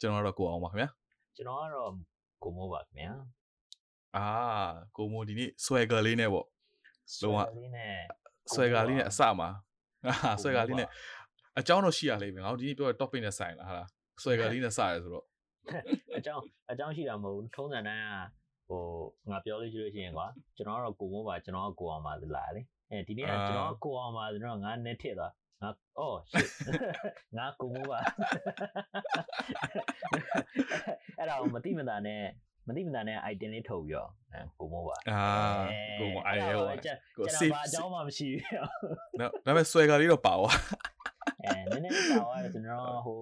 ကျွန်တော်ကတော့ကိုအောင်ပါခင်ဗျာကျွန်တော်ကတော့ကိုမိုးပါခင်ဗျာအာကိုမိုဒီနေ့ swagger လေးနဲ့ပေါ့လုံးဝလေးနဲ့ swagger လေးနဲ့အစမှာအာ swagger လေးနဲ့အကြောင်းတော့ရှိရလိမ့်မယ်ငါတို့ဒီနေ့ပြောတဲ့ topic နဲ့ဆိုင်လာဟာလား swagger လေးနဲ့စရဲဆိုတော့အကြောင်းအကြောင်းရှိတာမဟုတ်ဘူးထုံးစံတိုင်းကဟိုငါပြောလို့ရှိလို့ရှိရင်ကွာကျွန်တော်ကတော့ကိုမိုးပါကျွန်တော်ကကိုအောင်ပါလာလေအဲဒီနေ့ကကျွန်တော်ကကိုအောင်ပါဆိုတော့ငါနဲ့ထစ်သွား ငါအော် shit ငါကိုမိုးပါအဲ့ဒါကိုမတိမတာနဲ့မတိမတာနဲ့ item လေးထုတ်ပြီးတော့အဲကိုမိုးပါအာကိုမအားရဲဟောကျွန်ကိုတော် safe ဘာအကြောင်းမှမရှိဘူးနော်ဒါပေမဲ့ swagger လေးတော့ပါသွားအဲနည်းနည်းလေးပါသွားတယ်ကျွန်တော်ဟို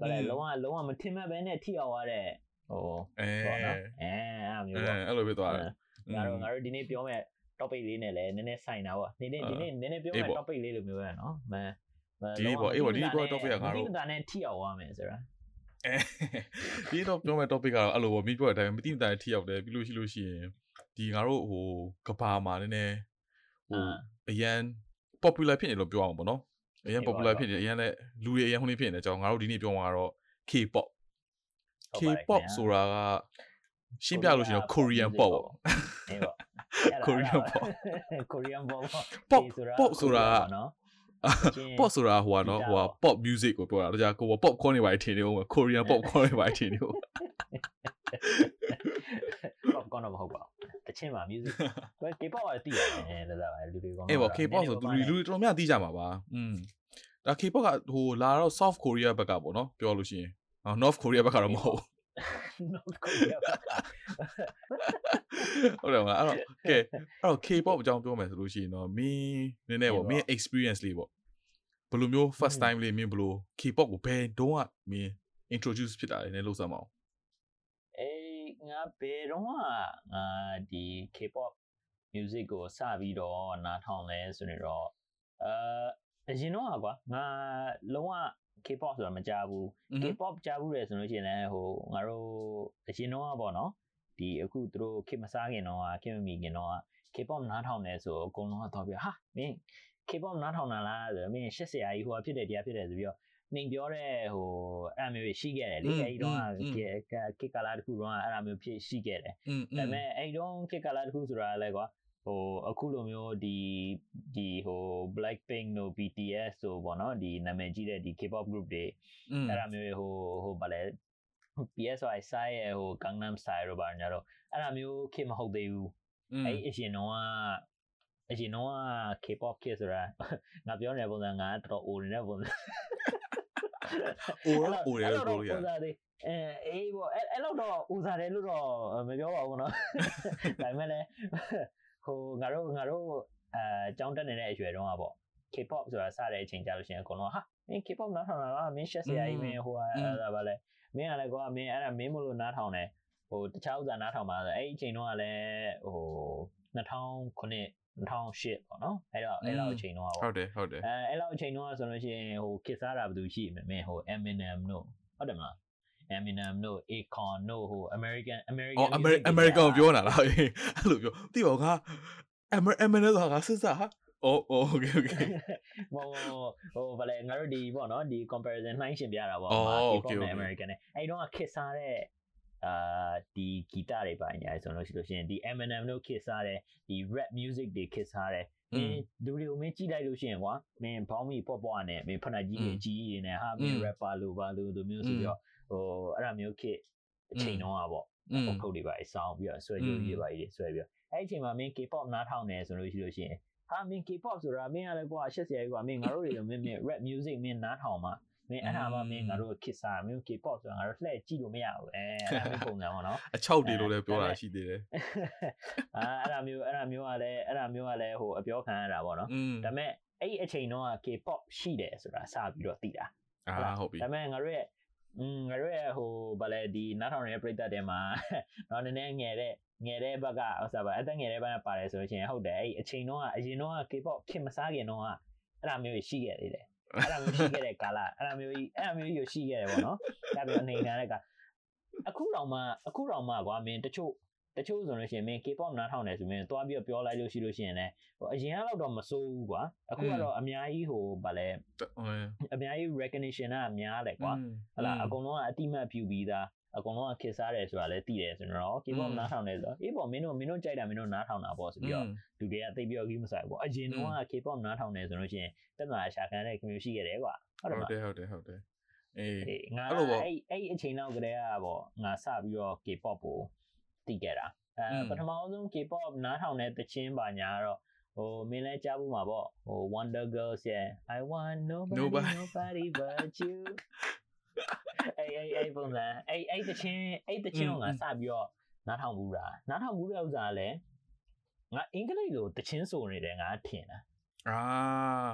ဘာလဲอืมလုံးဝလုံးဝမထင်မှတ်ပဲနဲ့ထိအောင်သွားတဲ့ဟိုအဲပေါ့နော်အဲအဲ့လိုမျိုးပေါ့အဲ့လိုပဲသွားတယ်ငါတို့ငါတို့ဒီနေ့ပြောမဲ့ topic လေးနဲ့လည်းနည်းနည်းဆိုင်တာပေါ့ဒီနေ့ဒီနေ့နည်းနည်းပြောမဲ့ topic လေးလိုမျိုးပဲနော်မန်ဒီနေ့ပေါ့အေးပေါ့ဒီနေ့ပြော topic ကငါတို့ဒီကနဲ့ထိအောင်သွားမယ်ဆိုတာအဲဒီတော့ပြောမယ့် topic ကတော့အဲ့လိုပေါ့မိပြောတဲ့အတိုင်းမတိမတိုင်ထိရောက်တယ်ပြီးလို့ရှိလို့ရှိရင်ဒီငါတို့ဟိုကဘာမှာနည်းနည်းဟိုအရန် popular ဖြစ်နေလို့ပြောအောင်ပေါ့နော်အရန် popular ဖြစ်နေအရန်လည်းလူတွေအရန်ဟိုနေဖြစ်နေတဲ့အကြောင်းငါတို့ဒီနေ့ပြောမှာကတော့ K-pop K-pop ဆိုတာကရှင်းပြလို့ရှိရင်တော့ Korean pop ပေါ့ အေးပေါ့ Korean pop Korean pop pop pop ဆိုတာနော် pop ဆိုတာဟိုကနော်ဟိုက pop music ကိုပြောတာဒါကြောင့်ကိုက pop corn တွေပါထင်နေဦးမယ် Korean pop corn တွေပါထင်နေဦး pop ကတော့မဟုတ်ပါဘူးတချင်းပါ music ဘယ် K-pop ကတည်ရတယ်ဒါသာလူတွေကောအေးပေါ့ K-pop ဆိုသူလူလူတော်များသိကြမှာပါอืมဒါ K-pop ကဟိုလာတော့ South Korea ဘက်ကပေါ့နော်ပြောလို့ရှိရင် North Korea ဘက်ကတော့မဟုတ် North Korea ဘက်ကဟုတ်တယ်မလားအဲ့တော့ကဲအဲ့တော့ K-pop အကြောင်းပြောမယ်ဆိုလို့ရှိရင်တော့မင်းနည်းနည်းပေါ့မင်း experience လေးပေါ့ဘယ်လိုမျိုး first time လေးမင်းဘယ်လို K-pop ကိုဘယ်တုန်းကမင်း introduce ဖြစ်တာလဲနည်းလို့စမ်းပါအောင်အေးငါဘယ်တော့မှငါဒီ K-pop music ကိုစပြီးတော့နားထောင်လဲဆိုနေတော့အာ အရင်တော့ကွာငါလုံးဝ K-pop ဆိုတာမကြားဘူး K-pop ကြားဘူးလေဆိုလို့ရှိရင်လည်းဟိုငါတို့အရင်တော့ပေါ့နော်ဒီအခုသူတို့ခေတ်မစားခင်တော့ခေတ်မမီခင်တော့ K-pop နားထောင်တယ်ဆိုအကုန်လုံးကတော့ပြဟာမင်း K-pop နားထောင်တာလားဆိုတော့မင်းရှက်စရာကြီးဟိုဖြစ်တယ်တရားဖြစ်တယ်ဆိုပြီးတော့နှိမ်ပြောတဲ့ဟိုအဲ့လိုမျိုးရှိခဲ့တယ်လေအဲဒီတော့ခေတ်ကာလတစ်ခုတော့အဲ့လိုမျိုးဖြစ်ရှိခဲ့တယ်อืมဒါပေမဲ့အဲ့ဒီတော့ခေတ်ကာလတစ်ခုဆိုတာလည်းကွာ ဟိုအခုလိုမျိုးဒီဒီဟို Blackpink တို့ BTS တို့ပေါ့နော်ဒီနာမည်ကြီးတဲ့ဒီ K-pop group တွေ อืม အဲ့ဒါမျိုးဟိုဟိုဗာလဲ PSY ဆိုင်ရဲ့ဟို Gangnam Style တို့ပါညာတော့အဲ့ဒါမျိုးခေတ်မဟုတ်သေးဘူးအဲ့အရင်တော့အရင်တော့ K-pop ခေတ်ဆိုတာငါပြောနေတဲ့ပုံစံငါတော်တော်အိုနေတဲ့ပုံစံ အိုရအိုရလို့ပြောလို့ရ ဥစားသေးအဲအေးပေါ့အဲ့အဲ့လောက်တော့ဥစားတယ်လို့တော့မပြောပါဘူးเนาะဒါပေမဲ့လည်း ဟိုငါတို့ငါတို့အဲကြောင်းတက်နေတဲ့အရွယ်တုန်းကပေါ့ K-pop ဆိုတာစတဲ့အချိန်ကြာလို့ရှိရင်အကုန်လုံးဟာမင်း K-pop နားထောင်တာလားမင်းရှက်စရာကြီးမင်းဟိုအဲ့ဒါပါလဲမင်းကလည်းကွာမင်းအဲ့ဒါမင်းမလို့နားထောင်တယ်ဟိုတခြားဥစ္စာနားထောင်ပါဆိုအဲ့ဒီအချိန်တုန်းကလည်းဟို2009 2008ပေါ့နော်အဲ့တော့အဲ့လောက်အချိန်တုန်းကပေါ့ဟုတ်တယ်ဟုတ်တယ်အဲအဲ့လောက်အချိန်တုန်းကဆိုလို့ရှိရင်ဟိုခစ်စားတာဘယ်သူရှိမလဲမင်းဟို Eminem တို့ဟုတ်တယ်မလား Eminem တို့ Akon တို့ဟို American American အော် American ကိုပြောတာလားအဲ့လိုပြောသိပါငါ American ဆိုတာငါစစ်စားဟာအော် okay okay ဟိုဟိုဗလဲငါတို့ဒီပေါ့နော်ဒီ comparison နှိုင်းရှင်ပြတာပေါ့အော် K-pop okay နဲ့ okay American နဲ့အဲ့တုန်းကခစ်စားတဲ့အာဒီဂီတတွေပါညာဆိုလို့ရှိလို့ရှိရင်ဒီ Eminem တို့ခစ်စားတဲ့ဒီ rap music တွေခစ်စားတဲ့မင်းဒူတွေကိုမင်းကြည့်လိုက်လို့ရှိရင်ကွာမင်းဘောင်းမီပေါ့ပေါ့နဲ့မင်းဖနက်ကြီးတွေကြီးတွေနဲ့ဟာမင်း rapper လို့ပါလို့သူမျိုးဆိုပြီးတော့ ဟိုအဲ့ဒါမျိုးခစ်အချိန်တော့อ่ะပေါ့ပုံခုတ်တွေပါအဆောင်ပြီးတော့ဆွဲကြိုးတွေပါကြီးဆွဲပြီးတော့အဲ့အချိန်မှာမင်း K-pop နားထောင်နေဆိုလို့ရှိလို့ရှိရင်ဟာမင်း K-pop ဆိုတာမင်းကလည်းကွာရှက်စရာကြီးကွာမင်းငါတို့တွေမင်းမင်း rap music မင်းနားထောင်မှာမင်းအဲ့ဒါမှမင်းငါတို့ခစ်စားမင်း K-pop ဆိုတာငါတို့လှည့်ကြည့်လို့မရဘူးအဲအဲ့ဒါမျိုးပုံစံပေါ့နော်အချောက်တွေလို့လည်းပြောတာရှိသေးတယ်အာအဲ့ဒါမျိုးအဲ့ဒါမျိုးကလည်းအဲ့ဒါမျိုးကလည်းဟိုအပြောခံရတာပေါ့နော်ဒါပေမဲ့အဲ့ဒီအချိန်တော့ K-pop ရှိတယ်ဆိုတာစပြီးတော့သိတာအာဟုတ်ပြီဒါပေမဲ့ငါတို့ရဲ့ อืมငါတို့ရဲ့ဟိုဗာလဲဒီနားထောင်နေတဲ့ပရိသတ်တွေမှာတော့နည်းနည်းငယ်တဲ့ငယ်တဲ့ဘက်ကဥစားပါအသက်ငယ်တဲ့ဘက်ကပါတယ်ဆိုလို့ရှိရင်ဟုတ်တယ်အဲ့အချိန်တော့အရင်တော့ K-pop ခင်မစားခင်တော့အဲ့ဒါမျိုးရှိခဲ့သေးတယ်အဲ့ဒါမျိုးရှိခဲ့တဲ့ကာလအဲ့ဒါမျိုးကြီးအဲ့ဒါမျိုးကြီးရှိခဲ့တယ်ပေါ့နော်ဒါပြီးတော့နေနေတဲ့ကအခုတော့မှအခုတော့မှကွာမင်းတချို့ တချို့ဆိုလို့ရှိရင်မင်း K-pop နားထောင်တယ်ဆိုရင်သွားပြီးတော့ပြောလိုက်လို့ရှိလို့ရှိရင်လည်းဟိုအရင်ကတော့မစိုးဘူးကွာအခုကတော့အများကြီးဟိုဗာလဲအများကြီး recognition ကများတယ်ကွာဟလာအကုန်လုံးကအတိမတ်ပြုပြီးသားအကုန်လုံးကခေစားတယ်ဆိုတာလည်းသိတယ်ဆိုတော့ K-pop နားထောင်တယ်ဆိုတော့အေးပေါ့မင်းတို့မင်းတို့ကြိုက်တာမင်းတို့နားထောင်တာပေါ့ဆိုပြီးတော့လူတွေကသိပြီးတော့ကြီးမဆိုင်ပေါ့အရင်တော့က K-pop နားထောင်တယ်ဆိုလို့ရှိရင်တက်လာရှာခံတဲ့ community ရှိခဲ့တယ်ကွာဟုတ်တယ်ဟုတ်တယ်ဟုတ်တယ်အေးငါအဲ့လိုပေါ့အဲ့အဲ့အချိန်နောက်ကလေးကပေါ့ငါစပြီးတော့ K-pop ကို သိခဲ့တာအဲပထမဆုံး K-pop နားထောင်တဲ့တချင်းပါညာတော့ဟိုမင်းလည်းကြားဖို့မှာပေါ့ဟို Wonder Girls ရဲ့ I want nobody nobody, nobody but you အဲ့အဲ့အဲ့ပုံစံအဲ့အဲ့တချင်းအဲ့တချင်းကစပြီးတော့နားထောင်ဘူးတာနားထောင်ဘူးတဲ့ဥစ္စာလည်းငါအင်္ဂလိပ်လိုတချင်းဆိုနေတယ်ငါထင်တာအာ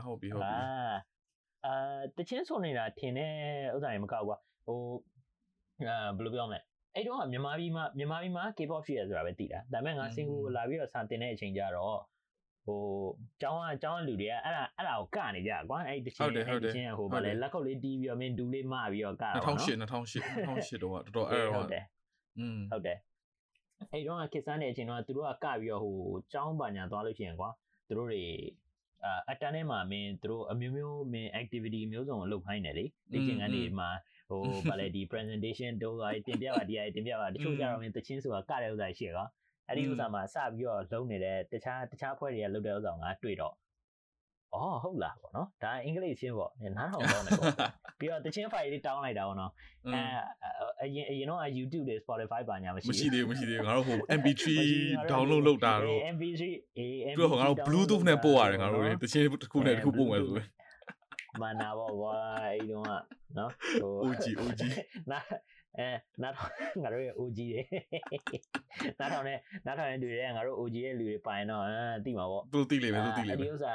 ဟုတ်ပြီဟုတ်ပြီအာအာတချင်းဆိုနေတာထင်တဲ့ဥစ္စာတွေမကောက်ကွာဟိုအာဘယ်လိုပြောမလဲ အဲ့တော့မြန်မာပြည်မှာမြန်မာပြည်မှာ K-pop ရှိရဆိုတာပဲသိတာဒါပေမဲ့ငါစင်ကူလာပြီးတော့စာတင်တဲ့အချိန်ကျတော့ဟိုကျောင်းကကျောင်းလူတွေကအဲ့ဒါအဲ့ဒါကိုကနေကြကွာအဲ့တချင်းအဲ့တချင်းဟိုဗာလေလက်ခုပ်လေးတီးပြီးတော့မင်းဒူးလေးမပြီးတော့ကတာနော်2008 2008 2008တော့တော်တော်အဲ့တော့ဟုတ်တယ်อืมဟုတ်တယ်အဲ့တော့ကစ်စမ်းတဲ့အချိန်တော့သူတို့ကကပြီးတော့ဟိုကျောင်းပါညာသွားလို့ရှိရင်ကွာသူတို့တွေအာအတန်းထဲမှာမင်းတို့အမျိုးမျိုးမင်း activity မျိုးစုံလုပ်ခိုင်းတယ်လေလေ့ကျင့်ခန်းတွေမှာ ဟိုဗာလေဒီ presentation တို့ကတင်ပြပါဒီအတင်ပြပါတချို့ကြတော့မင်းတချင်းဆိုတာကတဲ့ဥစ္စာရှိရကောအဲ့ဒီဥစ္စာမှာစပြီးတော့လုံးနေတဲ့တခြားတခြားဖွဲ့တွေကလုပ်တဲ့ဥစ္စာကတွေ့တော့အော်ဟုတ်လားပေါ့နော်ဒါအင်္ဂလိပ်ချင်းပေါ့နားထောင်တော့မယ်ပေါ့ပြီးတော့တချင်း file လေးတောင်းလိုက်တာပေါ့နော်အဲအရင်အရင်တော့ YouTube တွေ Spotify ပါညာမရှိမရှိသေးဘူးမရှိသေးဘူးငါတို့ဟို MP3 download လုပ်တာတော့ MP3 အေး MP3 ပြီးတော့ငါတို့ Bluetooth နဲ့ပို့ရတယ်ငါတို့တချင်းတစ်ခုနဲ့တစ်ခုပို့မယ်ဆိုရင် မနာပေါ့ကွာအဲ့ဒီတော့နော်ဟို OG OG နာအဲနားထောင်ငါတို့ရဲ့ OG တွေနားထောင်တဲ့နားထောင်တဲ့လူတွေကငါတို့ OG ရဲ့လူတွေပိုင်တော့အဲသိမှာပေါ့သူသိလိမ့်မယ်သူသိလိမ့်မယ်ဒီဥစ္စာ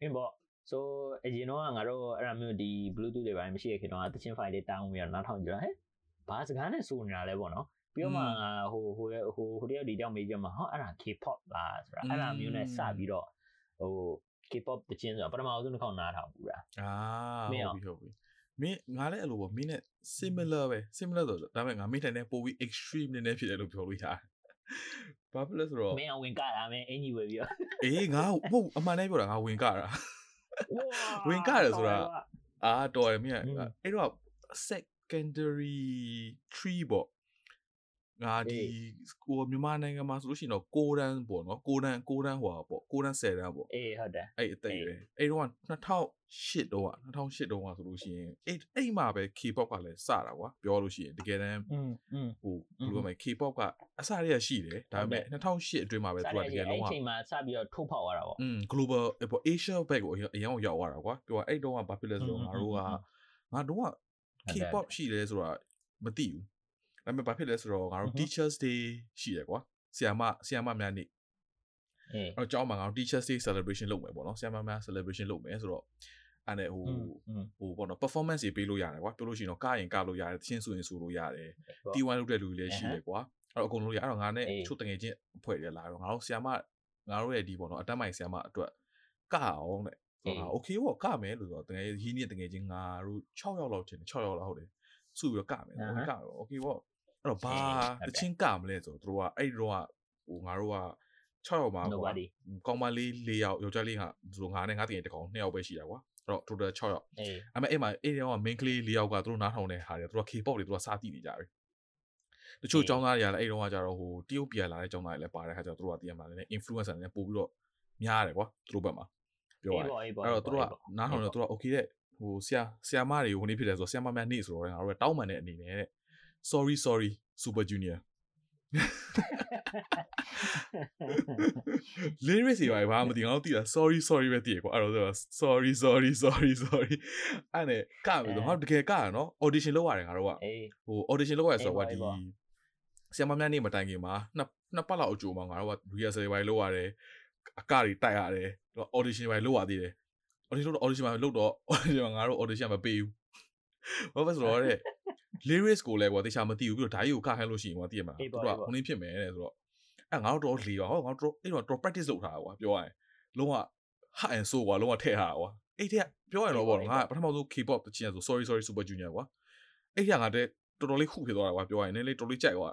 အင်းပေါ့ so အရင်တော့ငါတို့အဲ့ဒါမျိုးဒီ bluetooth တွေပိုင်းမရှိရခင်တော့တချင်း file တွေတောင်းပြီးတော့နားထောင်ကြတာဟဲ့ဘာစကားနဲ့ဆိုနေတာလဲပေါ့နော်ပြီးတော့မှဟိုဟိုဟိုဟိုတယောက်ဒီတယောက်မေးကြမှာဟောအဲ့ဒါ K-pop လားဆိုတာအဲ့ဒါမျိုးနဲ့စပြီးတော့ဟို K-pop တချင်းဆိုတာပထမဆုံးတစ်ခေါက်နားထောင်ဘူးလားအာဟုတ်ပြီဟုတ်ပြီမင်းငါလည်းအဲ့လိုပေါ့မင်းနဲ့ similar ပဲ similar ဆိုတော့ဒါပေမဲ့ငါမင်းတိုင်နဲ့ပိုပြီး extreme နည်းနည်းဖြစ်တယ်လို့ပြောလို့ရတယ်ဘာဖြစ်လဲဆိုတော့မင်းအဝင်ကတာမင်းအင်ကြီးဝယ်ပြီးတော့အေးငါဟုတ်အမှန်တည်းပြောတာငါဝင်ကတာဝင်ကတယ်ဆိုတာအာတော်ရမင်းအဲ့တော့ secondary 3ပေါ့ ငါဒီကိုမြန်မာနိုင်ငံမှာဆိုလို့ရှိရင်တော့6တန်းပေါ့နော်6တန်း6တန်းဟိုပေါ့6တန်း10တန်းပေါ့အေးဟုတ်တယ်အဲ့အသက်ရွယ်အဲ့တော့2008တော့2008တော့ဆိုလို့ရှိရင်အဲ့အဲ့မှာပဲ K-pop ကလည်းစတာကွာပြောလို့ရှိရင်တကယ်တမ်းဟိုဘယ်လိုမလဲ K-pop ကအစတည်းကရှိတယ်ဒါပေမဲ့2008အတွင်းမှာပဲသူကတကယ်လုံးဝအဲ့ချိန်မှာစပြီးတော့ထုတ်ဖောက်ရတာပေါ့อืม global ပေါ့ Asia bag ကိုအရင်ရောက်ရောက်သွားတာကွာပြောအဲ့တော့ကဘာဖြစ်လဲဆိုတော့ငါတို့ကငါတို့က K-pop ရှိတယ်ဆိုတာမသိဘူး ဒါပေမဲ့ဘာဖြစ်လဲဆိုတော့ငါတို့ teachers day ရှိတယ်ကွာဆီယာမဆီယာမများနေ့အဲအဲ့တော့ကျောင်းမှာငါတို့ teachers day celebration လုပ်မယ်ပေါ့နော်ဆီယာမများ celebration လုပ်မယ်ဆိုတော့အဲ့နဲ့ဟိုဟိုပေါ့နော် performance တွေပေးလို့ရတယ်ကွာပြောလို့ရှိရင်တော့ကရင်ကလို့ရတယ်သချင်းဆိုရင်ဆိုလို့ရတယ် T1 လုပ်တဲ့လူတွေလည်းရှိတယ်ကွာအဲ့တော့အကုန်လုံးရအဲ့တော့ငါနဲ့ချို့တငယ်ချင်းအဖွဲ့တွေလာတော့ငါတို့ဆီယာမငါတို့ရဲ့ဒီပေါ့နော်အတန်းမိုင်ဆီယာမအတွက်ကအောင်တဲ့ဆိုတော့ okay ပေါ့ကမယ်လို့ဆိုတော့တကယ်ရင်းနှီးတကယ်ချင်းငါတို့6ယောက်လောက်ချင်း6ယောက်လောက်ဟုတ်တယ်စုပြီးတော့ကမယ်ဟုတ်ကမယ် okay ပေါ့ အဲ့တော့ဘာတချင်းကမလဲဆိုတော့တို့ကအဲ့တော့ဟိုငါတို့က6ယောက်မှာကွာကောင်းမလေး4ယောက်ယောက်ျားလေးကတို့ငါနဲ့ငါတကယ်တကောင်2ယောက်ပဲရှိတာကွာအဲ့တော့ total 6ယောက်အဲ့မဲ့အဲ့မှာအဲ့တော့ main ကလေး4ယောက်ကတို့နားထောင်တဲ့ဟာတွေတို့က K-pop တွေတို့ကစားတည်နေကြတယ်တချို့ចောင်းသားတွေကလည်းအဲ့တော့ကကြတော့ဟိုတရုတ်ပြည်လာတဲ့ចောင်းသားတွေလည်းပါတဲ့ခါကျတော့တို့ကတည်ရမှာလည်း influencer တွေလည်းပို့ပြီးတော့များတယ်ကွာတို့ဘက်မှာပြောရတယ်အဲ့တော့တို့ကနားထောင်တော့တို့က okay တဲ့ဟိုဆရာဆရာမတွေကိုနေ့ဖြစ်တယ်ဆိုဆရာမများနေ့ဆိုတော့ငါတို့ကတောင်းပန်တဲ့အနေနဲ့တဲ့ sorry sorry super junior lyrics တွေပါဘာမှမသိငါတို့သိတာ sorry sorry ပဲသိရကွာအဲ့တော့ sorry sorry sorry sorry အဲ့နဲ့ကမယ်ဆိုငါတို့တကယ်ကရနော် audition လုပ်ရတယ်ငါတို့ကဟို audition လုပ်ရဆိုတော့ဒီဆရာမများနေမတိုင်ခင်မှာနှစ်နှစ်ပတ်လောက်အကြိုမှာငါတို့က rehearsal တွေလုပ်ရတယ်အကတွေတိုက်ရတယ် audition တွေလုပ်ရသေးတယ် audition လုပ် audition မှာလုပ်တော့ audition ငါတို့ audition မပေးဘူးဘာဖြစ်လို့လဲ lyrics ကိုလည်းကွာတေချာမသိဘူးပြီးတော့ဓာကြီးကိုကခိုင်းလို့ရှိရင်ကွာသိရမှာသူကဟိုနည်းဖြစ်မယ်တဲ့ဆိုတော့အဲ့ငါတို့တော့လီပါဟောငါတို့အဲ့တော့တော့ practice လုပ်ထားတာကွာပြောရရင်လုံးဝ hard and soul ကွာလုံးဝထည့်ထားတာကွာအဲ့တဲ့ပြောရရင်တော့ပေါ့ငါပထမဆုံး K-pop တချင်းဆို sorry sorry super junior ကွာအဲ့ရငါတဲ့တော်တော်လေးခုဖြစ်သွားတာကွာပြောရရင်နည်းလေးတော်တော်လေးကြိုက်ကွာ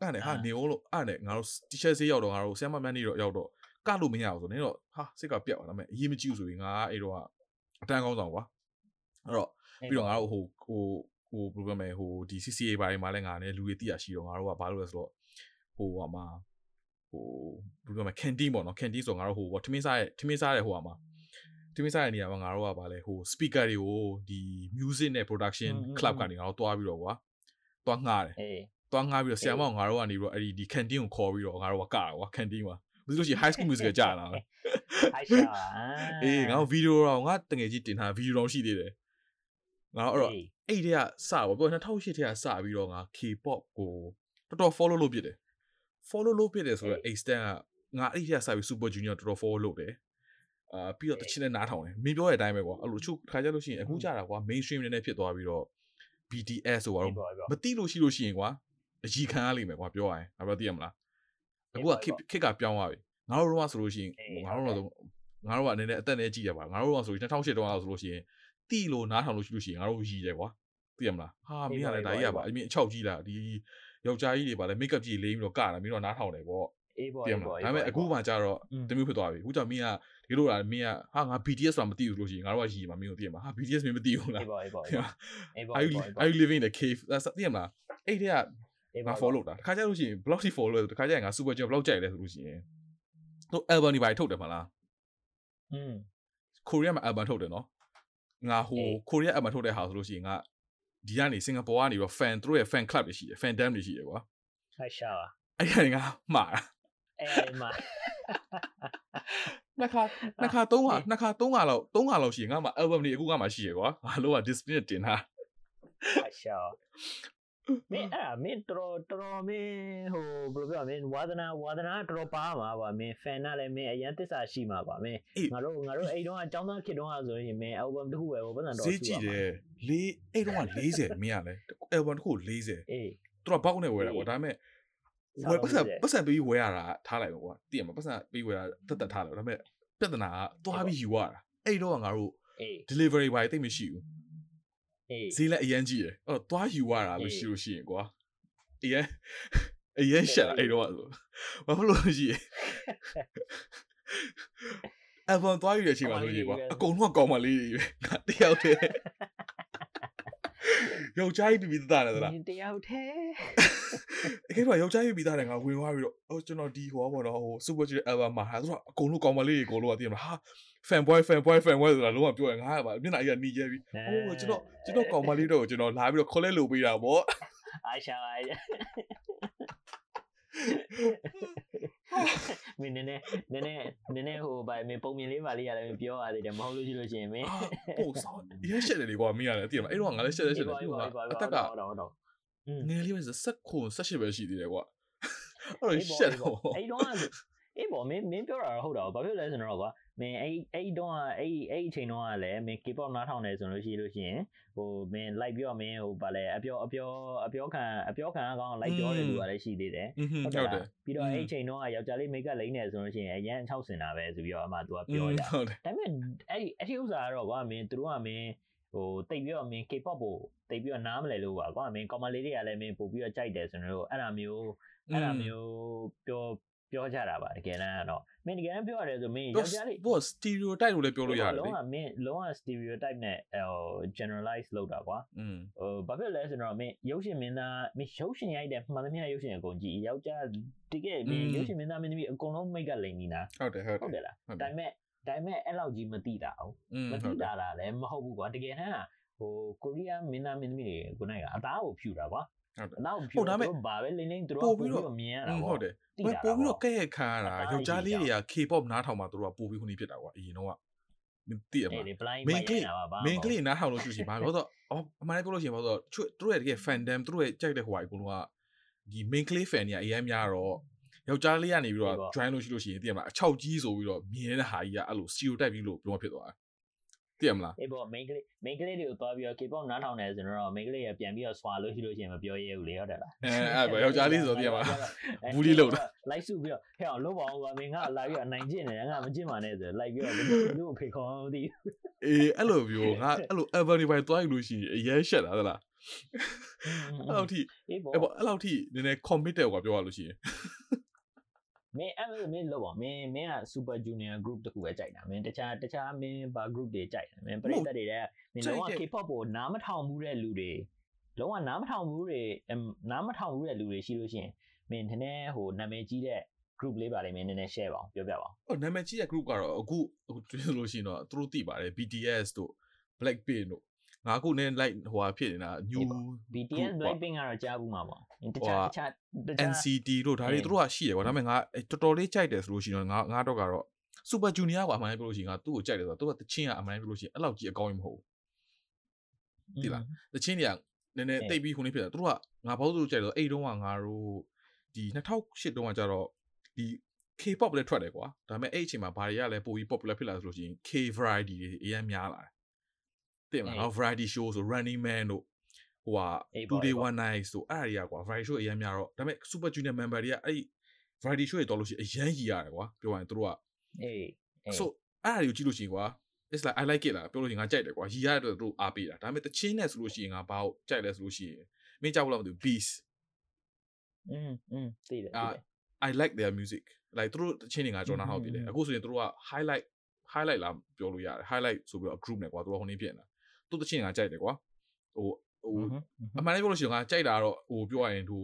အဲ့နဲ့ဟာအာနေအောင်လို့အဲ့နဲ့ငါတို့ t-shirt ဆေးရောက်တော့ငါတို့ဆ iam မမန်းနေတော့ရောက်တော့ကလို့မရအောင်ဆိုနေတော့ဟာစိတ်ကပြက်သွားဒါပေမဲ့အရေးမကြည့်ဘူးဆိုပြီးငါအဲ့တော့ကအတန်းကောင်းဆောင်ကွာအဲ့တော့ ပြီးတော့ငါတို့ဟိုဟိုဟိုဘယ်လိုပြောမလဲဟိုဒီ CCA ဘာတွေမှာလည်းငါနဲ့လူတွေတိရရှိတော့ငါတို့ကဘာလို့လဲဆိုတော့ဟိုဟာမှာဟိုဘယ်လိုပြောမလဲ canteen ပေါ့နော် canteen ဆိုတော့ငါတို့ဟိုဟိုထမင်းစားရဲ့ထမင်းစားရဲ့ဟိုဟာမှာထမင်းစားရဲ့နေရာမှာငါတို့ကဘာလဲဟို speaker တွေကိုဒီ music နဲ့ production อืม club ကနေငါတို့တွားပြီးတော့ကွာတွားငှားတယ်အေးတွားငှားပြီးတော့ဆရာမကငါတို့ကနေပြီးတော့အဲ့ဒီဒီ canteen ကိုခေါ်ပြီးတော့ငါတို့ကကတာကွာ canteen မှာမသိလို့ရှိရင် high school music ကကြာလာတယ်အိုက်ရှာအာအေးငါတို့ဗီဒီယိုတော့ငါတငယ်ကြီးတင်ထားဗီဒီယိုတော့ရှိသေးတယ် ငါတို့အဲ့တော့အေးအဲ့တည်းကစပါပြော2008ထဲကစပြီးတော့ငါ K-pop ကိုတော်တော် follow လုပ်ဖြစ်တယ် follow လုပ်ဖြစ်တယ်ဆိုတော့ extent ကငါအဲ့ဒီထဲကစပြီး Super Junior တော်တော် follow လုပ်တယ်အာပြီးတော့တချင်းနဲ့နားထောင်တယ်မင်းပြောတဲ့အတိုင်းပဲကွာအဲ့လိုချို့ခါကြလို့ရှိရင်အခုကြတာကွာ mainstream နဲ့ဖြစ်သွားပြီးတော့ BTS ဆိုတော့အေးပေါ့အေးပေါ့မသိလို့ရှိလို့ရှိရင်ကွာအကြီးခံရလိမ့်မယ်ကွာပြောရရင်ငါပြောသိရမလားအခုကခစ်ခစ်ကပြောင်းသွားပြီငါတို့တော့ဆိုလို့ရှိရင်အေးငါတို့တော့ငါတို့ကအနေနဲ့အသက်နဲ့ကြည့်ရပါငါတို့တော့ဆိုရင်2008တုန်းကဆိုလို့ရှိရင် တိလို့နားထောင်လို့ရှိလို့ရှိရင်ငါတို့ရည်တယ်ကွာသိရမလားဟာမင်းကလည်းဒါကြီးရပါအမြင်အချောက်ကြီးလားဒီယောက်ျားကြီးတွေပါလဲမိတ်ကပ်ကြီးလိမ့်ပြီးတော့ကတာမင်းတော့နားထောင်တယ်ပေါ့အေးပေါ့အေးပေါ့ဒါပေမဲ့အခုမှကြတော့တမျိုးဖြစ်သွားပြီအခုကြောင့်မင်းကဒီလိုလားမင်းကဟာငါ BTS ဆိုတာမသိဘူးလို့ရှိရင်ငါတို့ကရည်မှာမင်းတို့သိရမှာဟာ BTS မင်းမသိဘူးလားအေးပေါ့အေးပေါ့အေးပေါ့ Are you living in a cave သိရမလားအဲ့တဲ့ကငါ follow တာတခါကျလို့ရှိရင် blog စီ follow လဲတခါကျရင်ငါ super job blog ကြိုက်လဲဆိုလို့ရှိရင်သူ album တွေပါထုတ်တယ်မလားอืมကိုရီးယားမှာ album ထုတ်တယ်နော် ငါဟိုအေးကိုရီးယား album ထုတ်တဲ့ဟာဆိုလို့ရှိရင်ငါဒီကနေစင်ကာပူကနေတော့ fan သူတို့ရဲ့ fan club တွေရှိတယ် fan dam တွေရှိတယ်ကွာအိုက်ရှာပါအဲ့ဒီကနေငါမှားတာအေးမှာနှစ်ခါနှစ်ခါသုံးခါနှစ်ခါသုံးခါလောက်သုံးခါလောက်ရှိရင်ငါမှာ album တွေအခုကမှရှိရကွာငါလို့က display နဲ့တင်ထားအိုက်ရှာ မင်းအဲ့ဒါမင်းတော်တော်တော်မင်းဟိုဘယ်လိုပြောမင်းဝါသနာဝါသနာတော်တော်ပါမှာပါမင်း fan ကလည်းမင်းအရင်သစ္စာရှိမှာပါမင်းအေးငါတို့ငါတို့အဲ့တုန်းကအကြောင်းသားခေတ်တုန်းကဆိုရင်မင်း album တစ်ခုပဲဟိုပတ်စံတော်ဈေးကြည့်တယ်လေးအဲ့တော့က40မင်းရလဲ album တစ်ခု40အေးသူကဘောက်နဲ့ဝယ်တာကွာဒါပေမဲ့ဝယ်ပတ်စံစားလို့ရတယ်ပတ်စံပြီးဝယ်ရတာထားလိုက်ပါကွာသိရမှာပတ်စံပြီးဝယ်ရတာတက်တက်ထားလိုက်ဒါပေမဲ့ပြဿနာကသွားပြီးယူရတာအဲ့တော့ကငါတို့အေး delivery ဘာတိတ်မရှိဘူးအေး ဈေးလည်းအရန်ကြီးတယ်အဲ့တော့သွားယူရတာလို့အေးရှိလို့ရှိရင်ကွာအရန်အရန်ရှက်တာအဲ့တော့ကဆိုဘာဖြစ်လို့ရှိရင်အဘွန်သွားယူတဲ့အချိန်မှာဆိုရင်ကွာအကုန်လုံးကကောင်းမလေးတွေပဲငါတယောက်တည်းယောက်ျားကြီးပြီးပြီးသားတယ်သလားမင်းတယောက်တည်းအခေတော့ယောက်ျားရေးပြီးသားတယ်ငါဝင်သွားပြီးတော့အော်ကျွန်တော်ဒီဟိုဘောတော့ဟို super junior album မှာဟာသူကအကုန်လုံးကောင်းမလေးတွေအကုန်လုံးကသိရမလားဟာ fan boy fan boy fan boy ဆိုတာလုံးဝပြောရင်ငါကပါမျက်နှာကြီးကနီးရဲပြီးဟိုကျွန်တော်ကျွန်တော်ကောင်းမလေးတော့ကျွန်တော်လာပြီးတော့ collect လုပ်ပေးတာပေါ့အိုက်ရှာပါမင်းနည်းနည်းနည်းနည်းနည်းနည်းဟိုဗာမင်းပုံမြင်လေးပါလေးရတယ်မင်းပြောရသေးတယ်မဟုတ်လို့ရှိလို့ရှိရင်မင်းအာပို့ဆောင်းရဲရှက်တယ်လေကွာမင်းရတယ်သိရမလားအဲ့တော့ငါလည်းရှက်တယ်ရှက်တယ်ပြီးတော့ငါအသက်ကတော့တော့ငယ်လေးပဲစက်ခု18ပဲရှိသေးတယ်ကွာအဲ့တော့ရှက်တော့အဲ့တော့အေးပေါ့မင်းမင်းပြောတာတော့ဟုတ်တာဘာဖြစ်လဲဆိုတော့ကွာ မင်းအဲ့အဲ့တော့အဲ့အဲ့အချိန်တော့ကလည်းမင်း K-pop နားထောင်နေဆိုလို့ရှိလို့ရှိရင်ဟိုမင်း like ပြောမင်းဟိုဗာလဲအပြောအပြောအပြောခံအပြောခံကောင်း like ပြောတဲ့လူကလည်းရှိသေးတယ်อืมဟုတ်တယ်ပြီးတော့အဲ့အချိန်တော့ယောက်ျားလေး make up လိမ့်နေဆိုလို့ရှိရင်အရန်6စင်တာပဲဆိုပြီးတော့အမှသူကပြောကြဟုတ်တယ်ဒါပေမဲ့အဲ့ဒီအဲ့ဒီဥစ္စာကတော့ကွာမင်းသူတို့ကမင်းဟိုတိတ်ပြီးတော့မင်း K-pop ကိုတိတ်ပြီးတော့နားမလဲလို့ကွာကွာမင်းကောင်မလေးတွေကလည်းမင်းပို့ပြီးတော့ကြိုက်တယ်ဆိုတော့အဲ့ဒါမျိုးအဲ့ဒါမျိုးပြော ပြောကြတာပါတကယ်တမ်းကတော့မင်းတကယ်တမ်းပြောရတယ်ဆိုမင်းယောက်ျားလေးဘော stereotype လို့လည်းပြောလို့ရတယ်လေလုံးဝမင်းလုံးဝ stereotype နဲ့ဟို generalize လုပ်တာကွာอืมဟိုဘာဖြစ်လဲဆိုတော့မင်းရုပ်ရှင်မင်းသားမင်းရုပ်ရှင်ရိုက်တယ်မှန်သမျှရုပ်ရှင်အကုန်ကြည့်ယောက်ျားတကယ်မင်းရုပ်ရှင်မင်းသားမင်းသမီးအကုန်လုံးမိတ်ကလိန်နေတာဟုတ်တယ်ဟုတ်တယ်လားဒါပေမဲ့ဒါပေမဲ့အဲ့လောက်ကြီးမသိတာအောင်မသိတာလားလည်းမဟုတ်ဘူးကွာတကယ်တမ်းဟိုကိုရီးယားမင်းသားမင်းသမီးတွေခုနကအသားကိုဖြူတာကွာ ဟုတ်တယ်အသားကိုဖြူဟုတ်ဒါပေမဲ့သူတို့ဘာပဲလင်းလင်းသူတို့ပို့ကပြီးပို့တော့ပြီးတော့မြင်ရอืတာมပေါ့ဟုတ်တယ်သိပို့တာပို့ပြီးပေါ့တော့ကဲ့ရဲ့ခါရတာအသားယောက်ျားလေးကြီးတွေကကြောင် K-pop နားထောင်မှာသူတို့ကပို့ပြီးခုနေဖြစ်တာကွာအရင်တော့ကမင်းသိရမအေးလားလေ blind main ပိုင် clip နေတာပါဘာ main clip နားထောင်လို့ရှိရှင်ဘာလို့ဆိုတော့အော်အမှန်တကယ်ပြောလို့ရှိရင်ဘာလို့ဆိုတော့သူတို့ရဲ့တကယ် fandom သူတို့ရဲ့ကြိုက်တဲ့ဟိုဟာအကုန်လုံးကဒီ main clip fan တွေကအရင်များတော့ယောက်ျားလေးကနေပြီးတော့ join လို့ရှိလို့ရှိရင်သိရမလားအချောက်ကြီးဆိုပြီးတော့မြင်တဲ့ဟာကြီးကအဲ့လို stereotype ပြီးလို့ပြောဖြစ်သွားတာ သိရမလားအေးပေါ့ main ကလေး main ကလေးတွေကိုသွားပြီးတော့ K-pop နားထောင်နေဆိုတော့ main ကလေးရပြန်ပြီးတော့ဆွာလို့ရှိလို့ရှိရင်မပြောရဲဘူးလေဟုတ်တယ်လားအဲအဲ့ပဲယောက်ျားလေးဆိုတော့သိရမလား bully လုပ်တာလိုက်စုပြီးတော့ဟဲ့အောင်လုံးပါအောင်ကွာမင်းကလာပြီးတော့အနိုင်ကျင့်နေတယ်ငါမကျင့်ပါနဲ့ဆိုလိုက်ပြီးတော့ဘယ်သူ့ကိုဖိခေါ်မသိဘူးအေးအဲ့လိုမျိုးငါအဲ့လို ever တွေပဲတွားယူလို့ရှိရင်အရင်ရှက်တာသလားအဲ့လောက်ထိအေးပေါ့အဲ့ပေါ့အဲ့လောက်ထိနည်းနည်း committed ကွာပြောရလို့ရှိရင် မင်းအဲ့လိုမင်းလောက်ပါမင်းမင်းက super junior group တခုပဲကြိုက်တာမင်းတခြားတခြားမင်းဘာ group တွေကြိုက်တာမင်းပရိသတ်တွေတဲ့မင်းလုံးဝ K-pop ကိုနားမထောင်ဘူးတဲ့လူတွေလုံးဝနားမထောင်ဘူးတွေနားမထောင်ဘူးတဲ့လူတွေရှိလို့ရှိရင်မင်းနည်းနည်းဟိုနာမည်ကြီးတဲ့ group လေးပါလိမ့်မင်းနည်းနည်း share ပါအောင်ပြောပြပါအောင်ဟိုနာမည်ကြီးတဲ့ group ကတော့အခုအခုတွေ့လို့ရှိရင်တော့သူတို့သိပါတယ် BTS တို့ Blackpink တို့ ငါအခုနည်း like ဟိုဟာဖြစ်နေတာ new BTS Blackpink ကတော့ကြားဘူးမှာပေါ့တခြားတခြားတခြား NCT တို့ဒါတွေသူတို့ကရှိတယ်ကွာဒါပေမဲ့ငါတော်တော်လေးကြိုက်တယ်ဆိုလို့ရှိရင်ငါငါတော့ကတော့ Super Junior ကွာအမှန်တမ်းပြောလို့ရှိရင်ငါသူ့ကိုကြိုက်တယ်ဆိုတော့သူကတချင်းကအမှန်တမ်းပြောလို့ရှိရင်အဲ့လောက်ကြီးအကောင်းကြီးမဟုတ်ဘူးသိလားတချင်းတွေကနည်းနည်းတိတ်ပြီးခုနေဖြစ်တယ်သူတို့ကငါဘာလို့သူတို့ကြိုက်လဲအဲ့တုန်းကငါတို့ဒီ2008တုန်းကကြတော့ဒီ K-pop လည်းထွက်တယ်ကွာဒါပေမဲ့အဲ့အချိန်မှာဘာတွေကလဲပိုပြီး popular ဖြစ်လာဆိုလို့ရှိရင် K variety တွေအများများလာတယ် တင်မလား variety show ဆို Running Man တို့ဟိုဟာ two day one night ဆိုအဲ့အရာကွာ variety show အများများတော့ဒါပေမဲ့ Super Junior member တွေကအဲ့ variety show တွေတော်လို့ရှိရင်အရန်ကြီးရတယ်ကွာပြောရရင်တို့က အေး so အဲ့အရာကိုကြည့်လို့ရှိရင်ကွာ it's like i like it လားပြောလို့ရှိရင်ငါကြိုက်တယ်ကွာရီရတဲ့အတွက်တို့အားပေးတာဒါပေမဲ့တချင်းနဲ့ဆိုလို့ရှိရင်ငါဘာကိုကြိုက်လဲဆိုလို့ရှိရင်မင်းကြောက်ဘူးလားမသိဘူး beast อืมอืมသိတယ်သိတယ် i like their music like တို့တချင်းတွေငါကြော်နာဟောက်ပြီလေအခုဆိုရင်တို့က highlight highlight လာပြောလို့ရတယ် highlight ဆိုပြီးတော့ group နဲ့ကွာတို့ကဟိုနေ့ပြင်တာ တို့တချင်းငါကြိုက်တယ်ကွာဟိုဟိုအမှန်တကယ်ပြောလို့ရှိရင်ငါကြိုက်တာတော့ဟိုပြောရရင်ဟို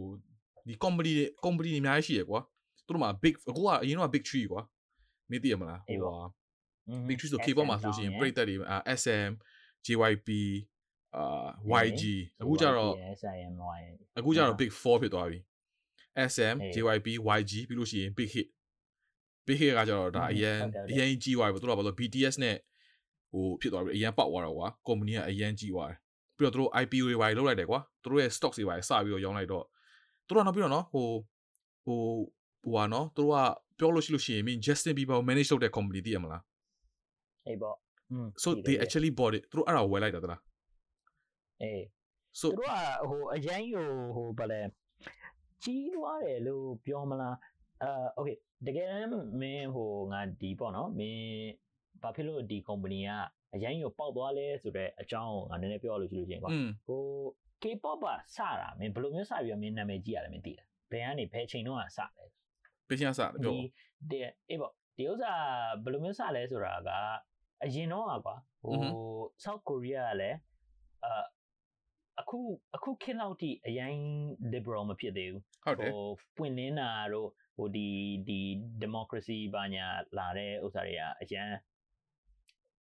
ဒီ company တွေ company တွေအများကြီးရှိရကွာတို့မှာ big အခုကအရင်တော့ big tree ကွာမင်းသိရမလားဟိုဟာ big tree ဆို K-pop မှာဆိုလို့ရှိရင်ပရိသတ်တွေ SM JYP အာ YG အခုကျတော့ SIMY အခုကျတော့ big 4ဖြစ်သွားပြီ SM JYP YG ပြီးလို့ရှိရင် big hit big hit ကကျတော့ဒါအရင်အရင်ကြီးသွားပြီတို့ကဘာလို့ BTS နဲ့ ဟိုဖြစ်သွားပြီးအရန်ပေါက်သွားတော့ကွာကုမ္ပဏီကအရန်ကြီးသွားတယ်ပြီးတော့သူတို့ IPO တွေပါလောက်လိုက်တယ်ကွာသူတို့ရဲ့ stock တွေပါစပြီးတော့ရောင်းလိုက်တော့သူတို့ကနောက်ပြီးတော့နော်ဟိုဟိုဟိုပါနော်သူတို့ကပြောလို့ရှိလို့ရှိရင် mean Justin Bieber manage လုပ်တဲ့ company တည်ရမလားအေးပေါ့ so they actually bought it သူတို့အဲ့ဒါဝယ်လိုက်တာတလားအေး so သူတို့ကဟိုအရန်ဟိုဟိုဘာလဲကြီးသွားတယ်လို့ပြောမလားအာ okay တကယ်တမ်းမင်းဟိုငါဒီပေါ့နော်မင်း ဘာဖြစ်လို့ဒီ company ကအရင်ကိုပေါက်သွားလဲဆိုတော့အကြောင်းငါနည်းနည်းပြောလို့ရှိလို့ချင်းကွာอืมဟို K-pop ကစတာမင်းဘယ်လိုမျိုးစပြီးတော့မင်းနာမည်ကြီးရတယ်မင်းသိလားဘယ်ကနေဘယ်ချိန်တော့စလဲပေးချင်စားပြောဒီအေးပေါ့ဒီဥစ္စာဘယ်လိုမျိုးစလဲဆိုတာကအရင်တော့ကွာဟို South Korea ကလည်းအာအခုအခုခေတ်လောက်ထိအရင် liberal မဖြစ်သေးဘူးဟုတ်တယ်ဟိုပွင့်လင်းတာတို့ဟိုဒီဒီ democracy ဘာညာလာတဲ့ဥစ္စာတွေကအရင်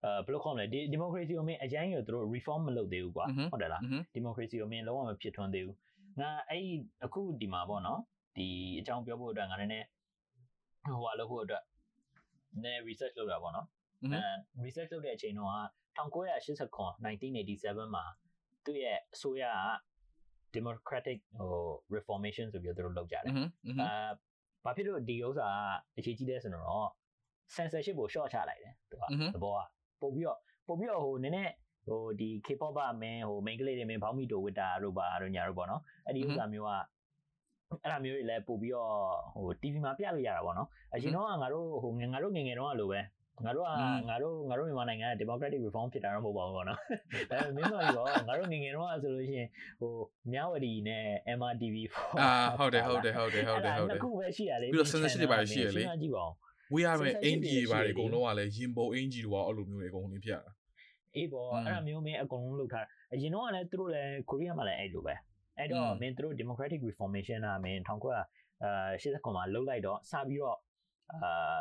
အဲဘယ်လိုခေါ်မလဲဒီဒီမိုကရေစီကိုမင်းအရင်ကသူတို့ reform မလုပ်သေးဘူးကွာဟုတ်တယ်လားဒီမိုကရေစီကိုမင်းလုံးဝမဖြစ်ထွန်းသေးဘူးငါအဲ့အခုဒီမှာပေါ့နော်ဒီအကြောင်းပြောဖို့အတွက်ငါလည်းဟိုဟာလုပ်ဖို့အတွက်နည်း research လုပ်တာပေါ့နော်အဲ research လုပ်တဲ့အချိန်တော့1989 1987မှာသူ့ရဲ့အစိုးရက democratic ဟို reformation ဆိုပြီးတော့သူတို့လုပ်ကြတယ်အဲဘာဖြစ်လို့ဒီဥစ္စာအရေးကြီးတယ်ဆိုတော့ censorship ကို short ချလိုက်တယ်သူကသဘောက ပို့ပြီးတော့ပို့ပြီးတော့ဟိုနည်းနည်းဟိုဒီ K-pop ကမင်းဟို main ကလေးတွေမင်းဘောင်းမီတိုဝစ်တာတို့ပါတို့ညာတို့ပေါ့နော်အဲ့ဒီဥစ္စာမျိုးကအဲ့ဒါမျိုးတွေလည်းပို့ပြီးတော့ဟို TV မှာပြလို့ရတာပေါ့နော်အရင်တော့ငါတို့ဟိုငါတို့ငငယ်တော့လိုပဲငါတို့ကငါတို့ငါတို့မြန်မာနိုင်ငံက democratic reform ဖြစ်တာတော့မဟုတ်ပါဘူးပေါ့နော်ဒါပေမဲ့မင်းတို့ရောငါတို့ငငယ်တော့ဆိုလို့ရှိရင်ဟိုမြဝတီနဲ့ MRTV အာဟုတ်တယ်ဟုတ်တယ်ဟုတ်တယ်ဟုတ်တယ်ဟုတ်တယ်ခုပဲရှိရလေပြီးတော့ censorship တွေပါရှိရလေကြည့်ပါဦး ဝေးရမယ်အင်ဂျီတွေပါတယ်အကုန်လုံးကလည်းရင်ပုံအင်ဂျီတွေကအဲ့လိုမျိုးတွေအကုန်လုံးပြရတာအေးပေါ့အဲ့ဒါမျိုးမင်းအကုန်လုံးလုပ်ထားအရင်တော့ကလည်းသူတို့လည်းကိုရီးယားမှာလည်းအဲ့လိုပဲအဲ့တော့မင်းသူတို့ democratic reformation ကမင်း1900အာ89မှာလုပ်လိုက်တော့စပြီးတော့အာ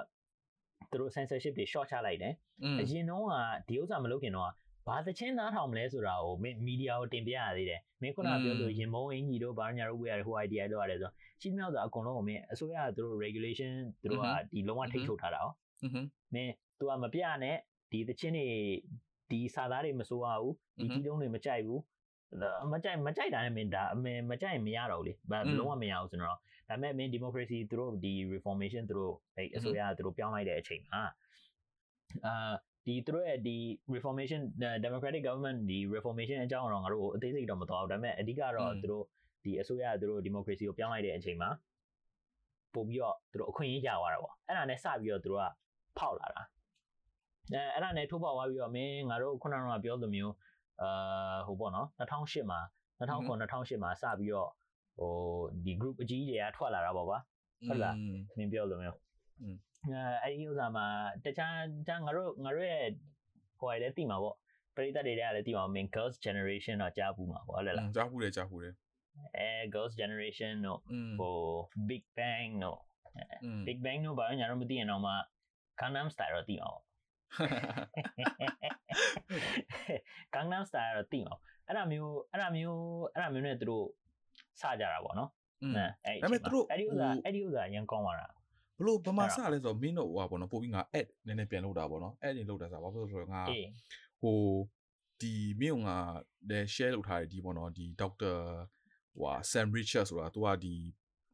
သူတို့ censorship တွေ short ချလိုက်တယ်အရင်တော့ကဒီဥစ္စာမလုပ်ခင်တော့ ဘာသချင်းနားထောင်မလဲဆိုတာကိုမင်းမီဒီယာကိုတင်ပြရသေးတယ်မင်းခုနကပြောလို့ရင်မုံအင်ကြီးတို့ဘာညာတို့ဝေးရတယ်ဟို idea တို့ရတယ်ဆိုရှင်းမြောက်ဆိုအကုန်လုံးကိုမင်းအစိုးရကသူတို့ regulation သူတို့ကဒီလုံးဝထိတ်ချုပ်ထားတာဟောမင်း तू ကမပြနဲ့ဒီသချင်းတွေဒီစာသားတွေမစိုးရဘူးဒီကြီးလုံးတွေမကြိုက်ဘူးမကြိုက်မကြိုက်တာနဲ့မင်းဒါအမေမကြိုက်ရင်မရတော့ဘူးလေဘာလုံးဝမရဘူးဆိုတော့ဒါပေမဲ့မင်း democracy သူတို့ဒီ reformation သူတို့အဲအစိုးရသူတို့ပြောင်းလိုက်တဲ့အချိန်မှာအာ ဒီသူတို့ရဲ့ဒီ reformation democratic government ဒီ reformation အကြောင်းတော့ငါတို့အသေးစိတ်တော့မသွားဘူးဒါပေမဲ့အဓိကတော့သူတို့ဒီအစိုးရသူတို့ democracy ကိုပြောင်းလိုက်တဲ့အချိန်မှာပို့ပြီးတော့သူတို့အခွင့်အရေးကြသွားတာပေါ့အဲ့ဒါနဲ့စပြီးတော့သူတို့ကဖောက်လာတာအဲအဲ့ဒါနဲ့ထိုးပေါက်သွားပြီးတော့မင်းငါတို့ခုနကပြောသလိုမျိုးအာဟိုပေါ့နော်2008မှာ2009 2008မှာစပြီးတော့ဟိုဒီ group အကြီးတွေကထွက်လာတာပေါ့ကွာဟုတ်လားမင်းပြောလို့မျိုးอืม အဲ့ဒီဥစ္စာမှာတခြားတန်းငါတို့ငါတို့ရဲ့ဟိုရယ်လည်းတိမှာပေါ့ပရိသတ်တွေကလည်းတိမှာ main girls generation တော့ကြားဘူးမှာပေါ့ဟုတ်လားကြားဘူးတယ်ကြားဘူးတယ်အဲ girls generation တို့ဟို big bang တို့ big bang တို့ဘာလို့ညာတော့မသိရင်တော့မှ gangnam style တော့တိမှာပေါ့ gangnam style တော့တိမှာအဲ့ဒါမျိုးအဲ့ဒါမျိုးအဲ့ဒါမျိုးနဲ့သူတို့စကြတာပေါ့နော်အဲအဲ့ဒါမျိုးသူတို့အဲ့ဒီဥစ္စာအဲ့ဒီဥစ္စာရန်ကောင်းပါတာ ဘလို့ဗမာအဲ့စဒါလဲဆိုတော့မင်းတို့ဟိုပါပေါ့နော်ပို့ပြီးငါ add နည်းနည်းပြန်လုပ်တာပေါ့နော် add နေလုပ်တာဆိုတော့ဘာဖြစ်လို့လဲဆိုတော့ငါအေးဟိုဒီမင်းကငါလည်း share လုပ်ထားတယ်ဒီပေါ့နော်ဒီ doctor ဟိုဟာ Sam Richard ဆိုတာသူကဒီ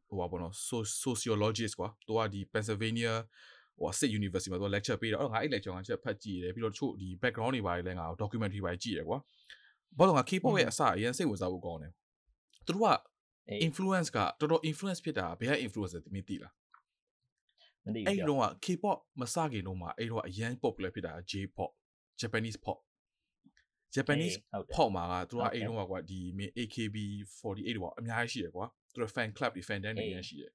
ဟိုပါပေါ့နော် so- sociologist ကွာသူကဒီ Pennsylvania ဟို State University မှာသူက lecture ပေးတော့အဲ့တော့ငါအဲ့ lecture ကချက်ဖတ်ကြည့်တယ်ပြီးတော့တချို့ဒီ background တွေပါတယ်လဲငါ documentary ပိုင်းကြည့်တယ်ကွာဘာလို့ငါ K-pop ရဲ့အစအရင်စိတ်ဝင်စားဖို့ကောင်းတယ်သူတို့ကအေး influence ကတော်တော် influence ဖြစ်တာဘယ်က influence လဲမင်းသိလား မသိအဲ့ဘူးဒီတော့က K-pop မစခင်တော့မှာအဲ့တော့အရန် popular ဖြစ်တာ J-pop Japanese pop Japanese ဟုတ်တယ် pop မှာကသူကဟုတ်တယ်အဲ့တော့ကွာဒီမင်း AKB48 ပေါ့အများကြီးရှိတယ်ကွာသူတို့ fan club တွေ fan တန်းတွေအေးအများရှိတယ်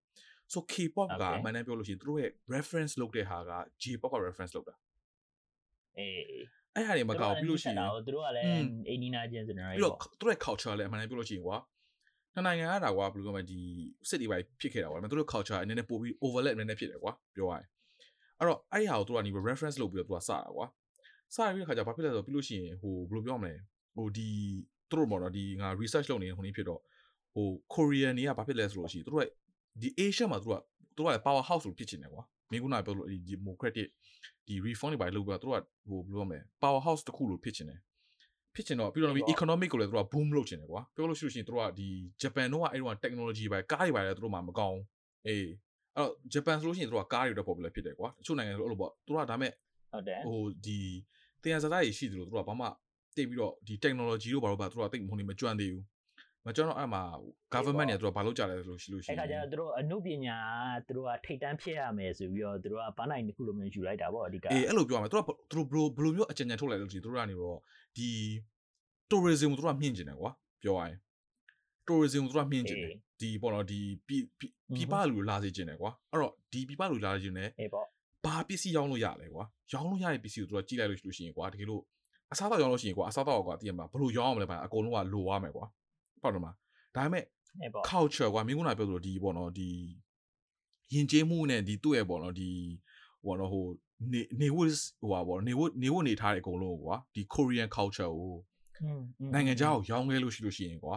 so K-pop က Okay. အမှန်တမ်းပြောလို့ရှိရင်သူတို့ရဲ့ reference လုပ်တဲ့ဟာက J-pop က reference လုပ်တာအေးအဲ့ဟာတွေမကောက်ဘူးပြီးလို့ရှိရင်သူတို့ကလည်းอืมအိနီနာချင်းစနေပြီးတော့သူတို့ရဲ့ culture လည်းအမှန်တမ်းပြောလို့ရှိရင်ကွာ နှစ်နိုင်ငံကတာကွာဘယ်လိုပြောမလဲဒီစစ်တွေပဲဖြစ်ခဲ့တာကွာဒါပေမဲ့သူတို့ culture အနေနဲ့ပို့ပြီး overlap နည်းနည်းဖြစ်တယ်ကွာပြောရရင်အဲ့တော့အဲ့ဒီဟာကိုသူကနေ reference လုပ်ပြီးတော့သူကစတာကွာစရပြီးတဲ့ခါကျဘာဖြစ်လဲဆိုတော့ပြီးလို့ရှိရင်ဟိုဘယ်လိုပြောမလဲဟိုဒီသူတို့ပေါ့နော်ဒီငါ research လုပ်နေတဲ့ခုနေ့ဖြစ်တော့ဟို Korean တွေကဘာဖြစ်လဲဆိုလို့ရှိရင်သူတို့ကဒီ Asia မှာသူတို့ကသူတို့က power house လို့ဖြစ်ချင်တယ်ကွာမင်းကနာပြောလို့ဒီ democratic ဒီ reform တွေပါလုပ်ပြီးတော့သူတို့ကဟိုဘယ်လိုပြောမလဲ power house တစ်ခုလို့ဖြစ်ချင်တယ် ဖြစ်ချင်တော့ပြီးတော့ economic ကိုလည်းသူတို့က boom လုပ်ချင်တယ်ကွာပြောလို့ရှိလို့ရှိရင်သူတို့ကဒီ Japan တော့အဲ့တော့ technology ပဲကားတွေပါလေသူတို့မှမကောင်းအေးအဲ့တော့ Japan ဆိုလို့ရှိရင်သူတို့ကကားတွေတော့ popular ဖြစ်တယ်ကွာတချို့နိုင်ငံဆိုအဲ့လိုပေါ့သူတို့ကဒါမဲ့ဟုတ်တယ်ဟိုဒီတရားစကားကြီးရှိသလိုသူတို့ကဘာမှတိတ်ပြီးတော့ဒီ technology တို့ဘာလို့ပါသူတို့ကတိတ်မဟုတ်နေမကြွန့်သေးဘူး မကြွန့်တော့အဲ့မှာ government တွေကသူတို့ကဘာလုပ်ကြလဲဆိုလို့ရှိလို့ရှိအဲ့ရင်ခါကျတော့သူတို့အမှုပညာသူတို့ကထိတ်တန်းဖြစ်ရမယ်ဆိုပြီးတော့သူတို့ကဘာနိုင်တစ်ခုလိုမျိုးယူလိုက်တာပေါ့အဓိကအေးအဲ့လိုပြောရမယ်သူတို့ကသူတို့ဘယ်လိုဘယ်လိုမျိုးအကြံဉာဏ်ထုတ်လိုက်လို့ရှိရင်သူတို့ကနေတော့ဒီ tourism ကိုသူတို့ကမြင့်ကျင်တယ်ကွာပြောရရင် tourism ကိုသူတို့ကမြင့်ကျင်တယ်ဒီပေါ့နော်ဒီပြည်ပြည်ပြည်ပလူလာစေကျင်တယ်ကွာအဲ့တော့ဒီပြည်ပလူလာစေကျင်တယ်အေးပေါ့ဘာပစ္စည်းရောင်းလို့ရလဲကွာရောင်းလို့ရတဲ့ပစ္စည်းကိုသူတို့ကြည့်လိုက်လို့ရှိလို့ရှိရင်ကွာတကယ်လို့အစားတော့ရောင်းလို့ရှိရင်ကွာအစားတော့ကွာတည်ရမှာဘယ်လိုရောင်းအောင်မလဲဗျာအကုန်လုံးကလိုရမယ်ကွာ ဟုတ်တယ်မလားဒါပေမဲ့အေးပေါ့ culture ကွာမင်းကနာပြောသလိုဒီပေါ့နော်ဒီယဉ်ကျေးမှုနဲ့ဒီသူ့ရဲ့ပေါ့နော်ဒီဟိုနော်ဟိုနေနေဝတ်ဟိုပါပေါ့နေဝတ်နေဝတ်နေထားတဲ့အကုန်လုံးကိုကွာဒီ Korean culture ကိုอืมနိုင်ငံခြားကိုရောင်းခဲ့လို့ရှိလို့ရှိရင်ကွာ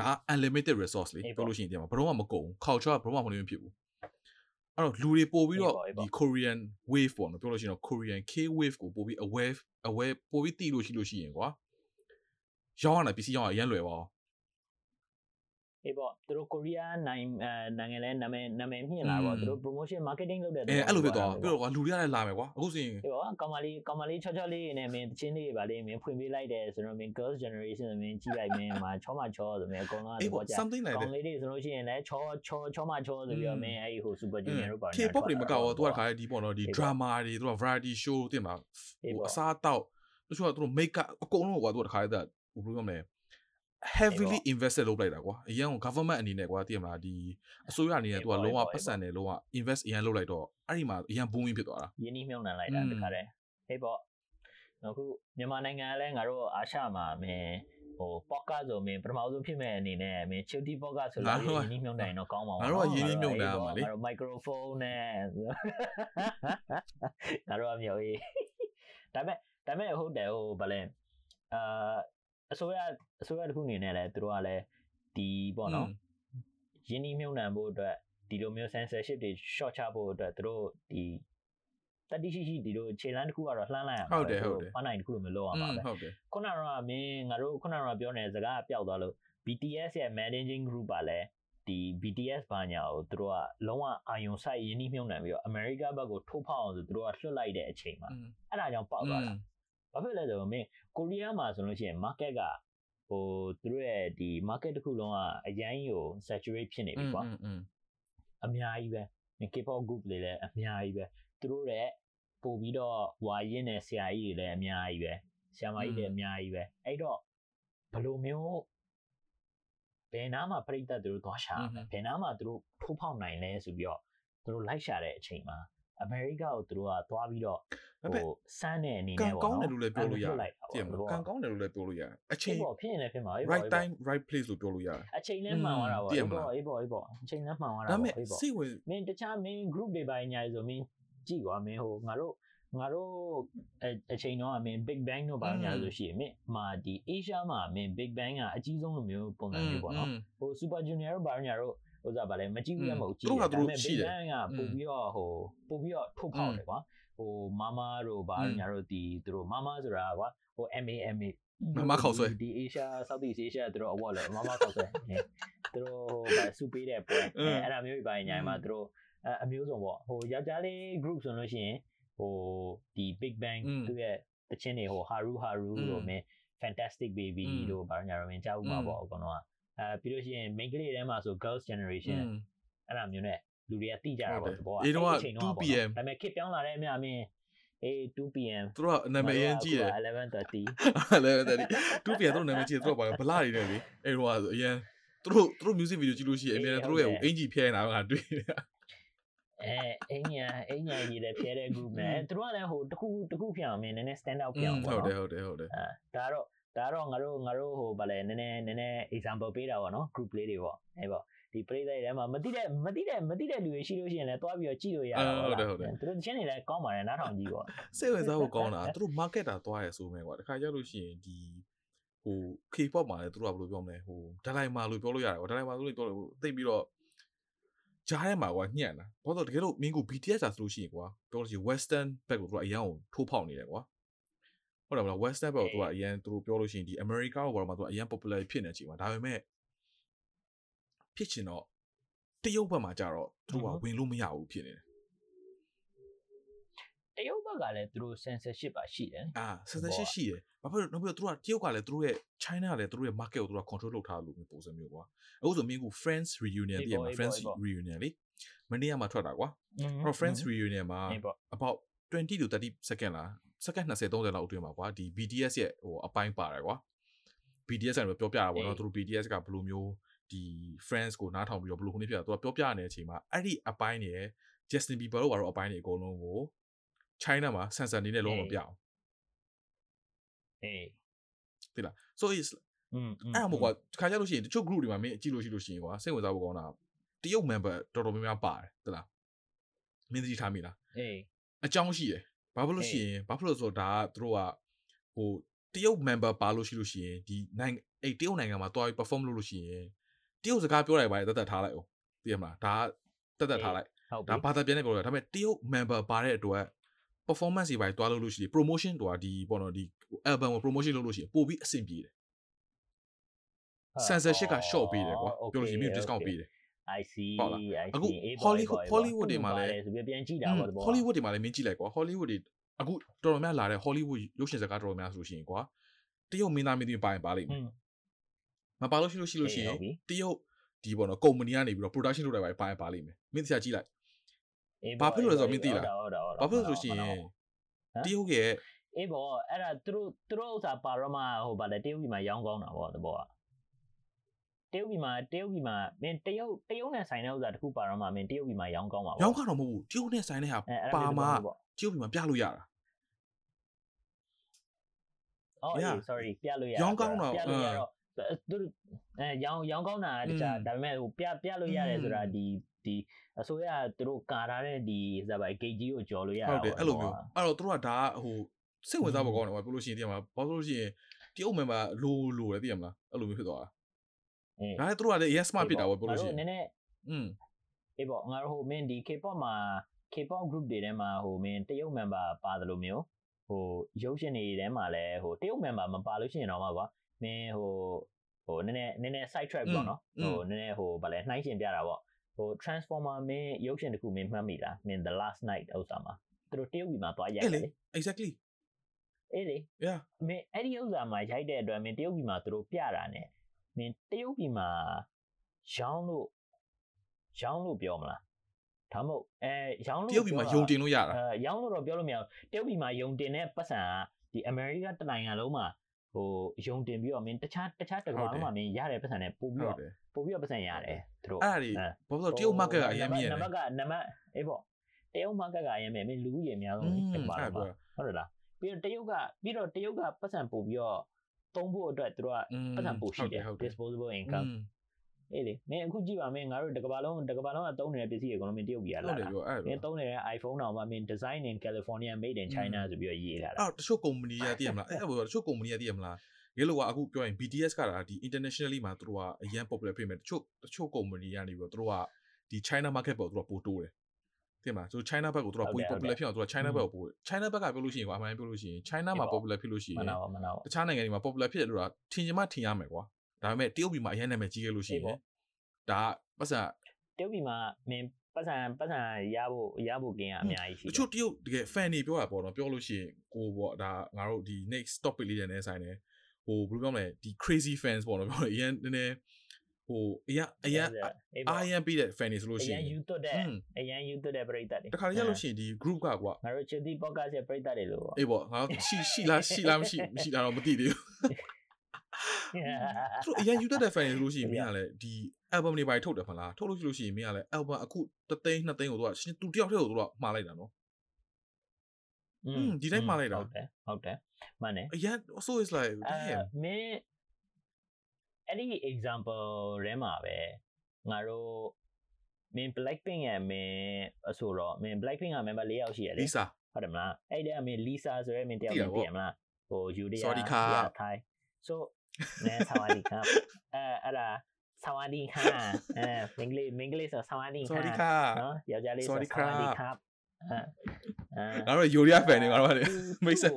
ဒါ unlimited resource လေအေးပေါ့ပြောလို့ရှိရင်တည်မှာဘယ်တော့မှမကုန်ဘူး culture ကဘယ်တော့မှမလို့မဖြစ်ဘူးအဲ့တော့လူတွေပို့ပြီးတော့အေးပေါ့အေးပေါ့ဒီ Korean wave ပေါ့နော်ပြောလို့ရှိရင်တော့ Korean K wave ကိုပို့ပြီး aware aware ပို့ပြီးတည်လို့ရှိလို့ရှိရင်ကွာရောင်းရတာပစ္စည်းရောင်းရအရင်လွယ်ပါအောင် အေးပေါ့သူတို့ကိုရီးယားနိုင်အဲနိုင်ငံလဲနာမည်နာမည်မြင့်လာတော့သူတို့ promotion marketing လုပ်တဲ့အဲအဲ့လိုဖြစ်သွားပြီးတော့ကွာလူတွေကလည်းလာမယ်ကွာအခုဆိုရင်ဒီပေါ့ကောင်မလေးကောင်မလေးချောချောလေးနဲ့မင်းတချင်းလေးပါလေးမင်းဖွင့်ပေးလိုက်တယ်ဆိုတော့မင်း girls generation ဆိုမင်းကြည့်လိုက်မင်းမှာချောမချောဆိုမင်းအကုန်လုံးကအေးသဘောပေါ့ကျ something like ကော that င်းလေးတွေဆိုလို့ရှိရင်လည်းချောချောချောမချောဆိုပြီးတော့မင်းအဲ့ဒီဟို super junior တို့ပါ K-pop တွေမကောက်တော့သူကတခါလေဒီပေါ့နော်ဒီအေးပေါ့ drama တွေသူက variety show တင်မှာအေးဟိုပေါ့အစားတောက်တချို့ကသူတို့ make up အကုန်လုံးကွာသူကတခါလေ that ဟိုဘယ်လိုပြောမလဲ heavily invested လုပ်လိုက်တာကွာအရင်က government အနေနဲ့ကွာတည်မလားဒီအစိုးရအနေနဲ့သူကလုံးဝပတ်စံတယ်လုံးဝ invest အရင်လုပ်လိုက်တော့အဲ့ဒီမှာအရင် booming ဖြစ်သွားတာယင်းနှိမ့်မြုံနှံလိုက်တာอืมတခါတည်းဟေးပေါ့အခုမြန်မာနိုင်ငံကလည်းငါတို့အာရှမှာမင်းဟို podcast ဆိုမင်းပထမဆုံးဖြစ်မဲ့အနေနဲ့မင်း chilty podcast ဆိုလို့ယင်းနှိမ့်မြုံနှံရင်တော့ကောင်းပါဘူးငါတို့ကရင်းနှီးမြှုပ်နှံရမှာလေငါတို့ microphone နဲ့ငါတို့ကမျိုးရေးဒါပေမဲ့ဒါပေမဲ့ဟုတ်တယ်ဟိုဗလဲအာ အစိုးရအစိုးရတစ်ခုအနေနဲ့လည်းသူတို့ကလည်းဒီပေါ့နော်ရင်းနှီးမြှုပ်နှံဖို့အတွက်ဒီလိုမျိုး censorship တွေ short ချဖို့အတွက်သူတို့ဒီတတိရှိရှိဒီလိုခြေလမ်းတစ်ခုကတော့လှမ်းလိုက်ရမှာဟုတ်တယ်ဟုတ်တယ်အနိုင်တစ်ခုလိုမျိုးလောက်ရမှာပဲဟုတ်တယ်ခုနကတော့မင်းငါတို့ခုနကတော့ပြောနေတဲ့စကားပျောက်သွားလို့ BTS ရဲ့ managing group ပါလဲဒီ BTS ဘာညာကိုသူတို့ကလုံးဝအာယုံဆိုင်ရင်းနှီးမြှုပ်နှံပြီးတော့ America ဘက်ကိုထိုးဖောက်အောင်ဆိုသူတို့ကလွှတ်လိုက်တဲ့အချိန်မှာအဲ့ဒါကြောင့်ပေါက်သွားတာ ဘာဖြစ်လဲဆိုတော့မင်းကိုရီးယားမှာဆိုလို့ရှိရင် market ကဟိုသူတို့ရဲ့ဒီ market တစ်ခုလုံးကအရန်ကြီးကို saturate ဖြစ်နေပြီကွာအများကြီးပဲ K-pop group တွေလည်းအများကြီးပဲသူတို့ရဲ့ပို့ပြီးတော့ဝါရင်းနဲ့ဆရာကြီးတွေလည်းအများကြီးပဲဆရာမကြီးတွေအများကြီးပဲအဲ့တော့ဘယ်လိုမျိုးဘယ်နားမှာပြိတ္တသူတို့သွားရှာဘယ်နားမှာသူတို့ထိုးဖောက်နိုင်လဲဆိုပြီးတော့သူတို့လိုက်ရှာတဲ့အချိန်မှာ အမေရိကကိုသူတို့ကသွားပြီးတော့ဒါပေမဲ့ဟိုစမ်းတဲ့အနေကံနဲ့ပေါ့ကောင်းနော်တယ်လို့လည်းပြောလို့ရတယ်လိုက်တာကြည့်မပေါ့လားကံကောင်းတယ်လို့လည်းပြောလို့ရတယ်အချိန်အေးပေါ့ဖြစ်ရင်လည်းဖြစ်မှာအေး right ပေါ့ time right place လို့ပြောလို့ရတယ်အချိန်လည်းမှန်သွားတာပေါ့သိရအေးမလားပေါ့အေးပေါ့အေးပေါ့အချိန်လည်းမှန်သွားတာဒါပေပေါ့မဲ့အေးပေါ့စိတ်ဝင်မင်းတခြားမင်း group တွေပိုင်းညာဆိုမင်းကြည့်ကွာမင်းဟိုငါတို့ငါတို့အအချိန်တော့မင်း big bang တို့ဘာညာဆိုရှိရင်မင်းမာဒီ Asia မှာမင်း big bang ကအကြီးဆုံးလိုမျိုးပုံစံမျိုးပေါ့နော်อืมဟို super junior တို့ဘာညာတို့ ဟိုစားဗါလဲမကြည့်ဘူးလည်းမဟုတ်ကြည့်တယ်ဒါပေမဲ့ဘေးကန်းကပို့ပြီးတော့ဟိုပို့ပြီးတော့ထုတ်ဖောက်တယ်ကွာဟိုမမတို့ဗါညာတို့ဒီသူတို့မမဆိုတာကွာဟို MAMA မမခေါ်ဆွဲဒီ Asia Southeast Asia တို့ award လဲမမခေါ်ဆွဲသူတို့ဟိုဗါစုပေးတဲ့ပွဲအဲအဲ့ဒါမျိုးပြီးပိုင်းညာမှာသူတို့အမျိုးစုံပေါ့ဟိုယောက်ျားလေး group ဆိုလို့ရှိရင်ဟိုဒီ big bang သူရဲ့တခြင်းတွေဟို haru haru လို့မင်း fantastic baby လို့ဗါညာတို့မင်းကြားဥမှာပေါ့အကောင်တော့ အဲပြီးလို့ရှိရင် main ကလေးထဲမှာဆို girls generation အဲ့လိုမျိုး ਨੇ လူတွေကတိကြတာပေါ့သဘောကအဲ့ဒီအချိန်တော့ပေါ့ဒါပေမဲ့ခစ်ပြောင်းလာတဲ့အမြအမင်းအေး 2pm သူတို့ကနာမည်အရင်ကြီးတယ်11:30 11:30 2pm သူတို့နာမည်ကြီးတယ်သူတို့ကဗလာနေတယ်လေအဲ့တော့ဆိုအရင်သူတို့သူတို့ music video ကြည့်လို့ရှိရင်အများနဲ့သူတို့ရဲ့အင်ဂျီဖျဲနေတာကတွေ့နေတာအဲအင်ညာအင်ညာကြီးလည်းဖျဲတဲ့ group နဲ့သူတို့ကလည်းဟိုတခုတခုဖျောင်မင်းနည်းနည်း stand out ဖျောင်ပေါ့ဟုတ်တယ်ဟုတ်တယ်ဟုတ်တယ်အဲဒါတော့ ဒါတော့ငါတို့ငါတို့ဟိုဗာလဲနည်းနည်းနည်းနည်း example ပေးတာပေါ့နော် group လေးတွေပေါ့အဲပေါ့ဒီပရိသတ်တွေထဲမှာမသိတဲ့မသိတဲ့မသိတဲ့လူတွေရှိလို့ရှိရင်လည်းတွားပြီးတော့ကြည့်လို့ရတာပေါ့လားသူတို့ချင်းတွေလည်းကောင်းပါတယ်နားထောင်ကြည့်ပေါ့စိတ်ဝင်စားဖို့ကောင်းတာသူတို့ market တာသွားရဆိုမယ်ကွာတခါရောက်လို့ရှိရင်ဒီဟို K-pop မှာလည်းသူတို့ကဘယ်လိုပြောမလဲဟိုဒလိုင်မာလို့ပြောလို့ရတယ်ကွာဒလိုင်မာလို့ပြောလို့သိပြီးတော့ကြားထဲမှာကွာညံ့တာဘာလို့တကယ်လို့မင်းကို BTS อ่ะဆိုလို့ရှိရင်ကွာပြောလို့ရှိရင် western back ကိုသူကအရန်ကိုထိုးဖောက်နေတယ်ကွာ ဟုတ်တယ်မလား western back ကိုသူကအရန်သူတို့ပြောလို့ရှိရင်ဒီ America ကိုဘာမှသူကအရန် popular ဖြစ်နေတဲ့အချိန်မှာဒါပေမဲ့ဖြစ်ချင်တော့တရုတ်ဘက်မှာကြတော့သူတို့ကဝင်လို့မရဘူးဖြစ်နေတယ်တရုတ်ဘက်ကလည်းသူတို့ censorship ပါရှိတယ်အာဆက်ဆက်ရှိရှိတယ်။ဘာဖြစ်လို့နောက်ပြီးတော့သူတို့ကတရုတ်ကလည်းသူတို့ရဲ့ China ကလည်းသူတို့ရဲ့ market ကိုသူတို့က control လုပ်ထားလို့မျိုးပုံစံမျိုးကွာ။အခုဆိုမင်းက Friends reunion တည်းရမှာ Friends reunion လေ။မနေ့ကမှထွက်တာကွာ။အဲ့တော့ Friends reunion မှာအေးပေါ့ about 20 to 30 second လား second 20 30လောက်အတွင်းမှာကွာဒီ BTS ရဲ့ဟိုအပိုင်းပါတယ်ကွာ BTS ကလည်းပြောပြတာပေါ့နော်သူတို့ BTS ကဘယ်လိုမျိုးဒီ friends ကိုနားထောင်ပြီးတော့ဘယ်လိုခုနှစ်ဖြစ်တာသူကပြောပြနေတဲ့အချိန်မှာအဲ့ဒီအပိုင်းတွေ Justin Bieber တို့ဘာလို့အပိုင်းတွေအကုန်လုံးကို China မှာ sensor နေနဲ့လုံးဝမပြအောင်အေးသိလား so is อืมအဲ့ဒါမို့ကွာခါကြလို့ရှိရင်တချို့ group တွေမှာမင်းကြည့်လို့ရှိလို့ရှိရင်ကွာစိတ်ဝင်စားဖို့ကောင်းတာတရုတ် member တော်တော်များများပါတယ်သိလားမင်းသိထားမိလားအေးအကြောင်းရှိတယ် ဘာဖြစ်လို့ရှိရင်ဘာဖြစ်လို့ဆိုတော့ဒါကသူတို့ကဟိုတရုတ် member ပါလို့ရှိလို့ရှိရင်ဒီနိုင်ငံအဲ့တရုတ်နိုင်ငံမှာတွားပြီး perform လုပ်လို့ရှိရင်တရုတ်စကားပြောလိုက်ပါလေတတ်တတ်ထားလိုက်အောင်သိရမလားဒါကတတ်တတ်ထားလိုက်ဟုတ်ပြီဒါဘာသာပြန်နေပြောလို့ဒါပေမဲ့တရုတ် member ပါတဲ့အတွက် performance တွေပါတွားလို့လို့ရှိရင် promotion တော့ဒီပေါ့နော်ဒီ album ကို promotion လုပ်လို့ရှိရင်ပို့ပြီးအဆင်ပြေတယ် censorship က short ပေးတယ်ကွာပြောလို့ရှိရင်မြို့ discount ပေးတယ် I see ဟုတ်လား I အခု see အေးပေါ့ Hollywood- အေးပေါ့ Hollywood တွေမှာလည်းပါတယ်ဆိုပြီးပြန်ကြည့်တာပေါ့တဘော Hollywood တွေမှာလည်းမင်းကြည့်လိုက်ကွာ Hollywood တွေအခုတော်တော်များလာတဲ့ Hollywood ရုပ်ရှင်ဇာတ်ကားတော်တော်များဆိုလို့ရှိရင်ကွာတရုတ်မင်းသားမင်းသမီးပါရင်ပါလိမ့်မယ်မပါလို့ရှိလို့ရှိလို့ရှိရင်တရုတ်ဒီပေါ့နော်ကုမ္ပဏီကနေပြီးတော့ production လုပ်လိုက်ပါရင်ပါရင်ပါလိမ့်မယ်မင်းတရားကြည့်လိုက်ဘာဖြစ်လို့လဲဆိုတော့မင်းသိလားဟုတ်တာဟုတ်တာဘာဖြစ်လို့ဆိုလို့ရှိရင်တရုတ်ရဲ့အေးပေါ့အဲ့ဒါသူတို့သူတို့ဥစ္စာပါတော့မှဟိုဗာလေတရုတ်ပြည်မှာရောင်းကောင်းတာပေါ့တဘောက တရုတ်ပြည်မှာတရုတ်ပြည်မှာမင်းတရုတ်တရုတ်နဲ့ဆိုင်တဲ့ဥစ္စာတခုပါတော့မှမင်းတရုတ်ပြည်မှာရောင်းကောင်းပါဘူးရောင်းကောင်းတော့မဟုတ်ဘူးတရုတ်နဲ့ဆိုင်တဲ့ဟာပါမှာတရုတ်ပြည်မှာပြလို့ရတာအော် sorry ပြလို့ရရောင်းကောင်းတော့ပြလို့ရတော့သူအဲရောင်းရောင်းကောင်းတာတခြားဒါပေမဲ့ဟိုပြပြလို့ရတယ်ဆိုတာဒီဒီအစိုးရသူတို့ကာထားတဲ့ဒီဇာပိုင်ဂိတ်ကြီးကိုကြော်လို့ရတာဟုတ်တယ်အဲ့လိုမျိုးအဲ့တော့သူတို့ကဒါဟိုစိတ်ဝင်စားဖို့ကောင်းတယ်ဟိုပြောလို့ရှိရင်တကယ်မှာပြောလို့ရှိရင်တရုတ် member လိုလိုတယ်သိရမလားအဲ့လိုမျိုးဖြစ်သွားတာ ဒါနဲ့သူတို့ကလည်း yes မှဖြစ်တာပေါ့ပြောလို့ရှိရင်နည်းနည်းอืมအေးပေါ့ငါတို့ဟိုမင်းဒီ K-pop မှာ K-pop group တွေထဲမှာဟိုမင်းတရုတ် member ပါတယ်လို့မျိုးဟိုရုပ်ရှင်တွေထဲမှာလည်းဟိုတရုတ် member မပါလို့ရှိရင်တော့မှာကွာမင်းဟိုဟိုနည်းနည်းနည်းနည်း side track ပေါ့နော်ဟိုနည်းနည်းဟိုဗာလဲနှိုင်းရှင်ပြတာပေါ့ဟို transformer မင်းရုပ်ရှင်တစ်ခုမင်းမှတ်မိလားမင်း the last night ဥစ္စာမှာသူတို့တရုတ်ပြည်မှာသွားရိုက်တယ် exactly အေးလေ yeah မင်းအဲ့ဒီဥစ္စာမှာရိုက်တဲ့အတွက်မင်းတရုတ်ပြည်မှာသူတို့ပြတာ ਨੇ မင်းတရုတ်ပြည်မှာရောင်းလို့ရောင်းလို့ပြောမလားဒါမှမဟုတ်အဲရောင်းလို့တရုတ်ပြည်မှာယုံတင်လို့ရတာအဲရောင်းလို့တော့ပြောလို့မရဘူးတရုတ်ပြည်မှာယုံတင်တဲ့ပတ်စံကဒီအမေရိကတနိုင်ငံလုံးမှာဟိုယုံတင်ပြီးတော့မင်းတခြားတခြားတစ်ကမ္ဘာလုံးမှာမင်းရတဲ့ပတ်စံနဲ့ပို့ပြီးဟုတ်တော့တယ်ပို့ပြီးတော့ပတ်စံရတယ်သူတို့အဲ့ဒါတွေဘာလို့လဲတရုတ် market ကအရင်မြင်နံတယ်ပါတ်ကနံပါတ်အေးပေါ့တရုတ် market ကအရင်မြင်မင်းလူဦးရေအများဆုံးอืมတစ်ကမ္ဘာအဲ့လုံးဒါမှာပြောဟုတ်တယ်လားပြီးတော့တရုတ်ကပြီးတော့တရုတ်ကပတ်စံပို့ပြီးတော့ သုံးဖို့အတွက်သူတို့ကပတ်စံပို့ရှိတယ် disposable income အေးလေမင်းအခုကြည့်ပါမင်းငါတို့တကဘာလုံးတကဘာလုံးကသုံးနေတဲ့ပစ္စည်းတွေအကုန်လုံးမင်းတရုတ်ပြည်ကလာတာမင်းသုံးနေတဲ့ iPhone တော့မှမင်း design in California made in China ဆိုပြီးတော့ရေးလာတာအော်တချို့ company ကသိရမလားအဲ့ဟိုတချို့ company ကသိရမလားရေလိုကအခုပြောရင် BTS ကဒါဒီ internationally မှာသူတို့ကအရန် popular ဖြစ်မယ်တချို့တချို့ company ကနေပြီးတော့သူတို့ကဒီ China market ပေါ်သူတို့ကပိုတိုးတယ် တင်မလားဆို China ဘက်ကိုသူတို့ကပို popular ဖြစ်အောင်သူတို့ China ဘက်ကိုပို့ China ဘက်ကပြောလို့ရှိရင်ကွာအမှန်ပြောလို့ရှိရင် China မှာ popular ဖြစ်လို့ရှိရမင်နာပါမနာပါတခြားနိုင်ငံတွေမှာ popular ဖြစ်တယ်လို့ကထင်ချင်မှထင်ရမယ်ကွာဒါပေမဲ့တရုတ်ပြည်မှာအရင်နာမည်ကြီးခဲ့လို့ရှိရင်ဒါပတ်စံတရုတ်ပြည်မှာမင်းပတ်စံပတ်စံရဖို့ရဖို့ကင်းကအများကြီးရှိတချို့တရုတ်တကယ် fan တွေပြောတာပေါ့နော်ပြောလို့ရှိရင်ကိုပေါ့ဒါငါတို့ဒီ next topic လေးတွေနဲ့ဆိုင်တယ်ဟိုဘယ်လိုပြောမလဲဒီ crazy fans ပေါ့နော်ပြောလို့အရင်နည်းနည်း ဟိုအရင်အရင်အာရန်ပြီးတဲ့ fan တွေဆိုလို့အရှိရရန်င်ယူသွတ်တဲ့အရန်ယူသွတ်တဲ့ပရိသတ်တွေတခါတည်းရလို့ရှိရင်ဒီ group ကကွာငါတို့ Chitty podcast ရဲ့ပရိသတ်တွေလို့ပေါ့အေးပေါ့ငါတို့ရှိရှိလားရှိလားမရှိမရှိတာတော့မသိသေးဘူးသူအရင်ယူတတ်တဲ့ fan တွေဆိုလို့ရှိရင်မင်းကလည်းဒီ album တွေပါထုတ်တယ်ဖလားထုတ်လို့ရှိလို့ရှိရင်မင်းကလည်း album အခုတသိန်းနှစ်သိန်းကိုသူကသူတယောက်တည်းကိုသူကမှားလိုက်တာနော်อืมဒီတိုင်းမှားလိုက်တာဟုတ်တယ်ဟုတ်တယ်မှန်တယ်အရင် so is like အဲ damn မင်း အဲ့ဒီ example ထဲမှာပဲငါတို့မင်း Blackpink ရဲ့မင်းအဆိုတော့မင်း Blackpink က member ၄ယောက်ရှိရလေ Lisa ဟုတ်တယ်မလားအဲ့ဒီကမင်း Lisa ဆိုရဲမင်းတယောက်သိမတာင်းပေါ့သိရမလားဟိုယူရီးယား Sawadee krap ထိုင် so နဲဆာဝါဒီခပ်အဲအဲ့ဒါဆာဝါဒီခါအဲမင်္ဂလိမင်္ဂလိဆိုဆာဝါဒီ sorry ခါ ka နော်ယောက်ျားလေးဆို Sawadee ဆာဝါဒီ krap ခပ်အဲအဲငါတို့ Yoria fan တွေငါတို့ကလေမိတ်ဆက်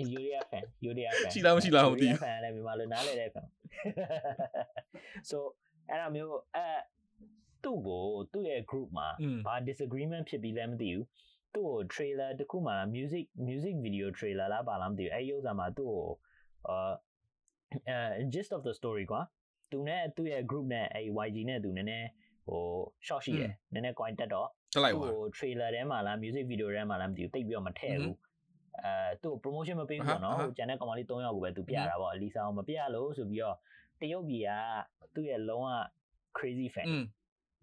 ယူရီးယား fan ယူရီးယား fan ရှိလားမရှိလားမသိဘူးယူရီးယား fan လည်းမြန်မာလိုနားလည်တဲ့ fan so အဲ့ဒါမျိုးအဲသူ့ကိုသူ့ရဲ့ group မှာอืมဘာ disagreement ဖြစ်ပြီးလဲမသိဘူးသူ့ကို trailer တခုမှလား music music video trailer လားပါလားမသိဘူးအဲ့ဒီဥစ္စာမှာသူ့ကိုအာအဲ gist of the story ကွာသူနဲ့သူ့ရဲ့ group နဲ့အဲ့ YG နဲ့သူနည်းနည်းဟို short ရှိတယ်နည်းနည်း coin တက်တော့တက်လိုက်သူ့ပါကို trailer ထဲမှာလား music video ထဲမှာလားမသိဘူးတိတ်ပြီးတော့မထည့်ဘူး အဲသူ့ promotion မပေးဘူးပေါ့နော်ကျန်တဲ့ကောင်မလေး၃ယောက်ကိုပဲသူပြတာပေါ့လီဆာအောင်မပြလို့ဆိုပြီးတော့တရုတ်ပြည်ကသူ့ရဲ့လုံးဝ crazy fan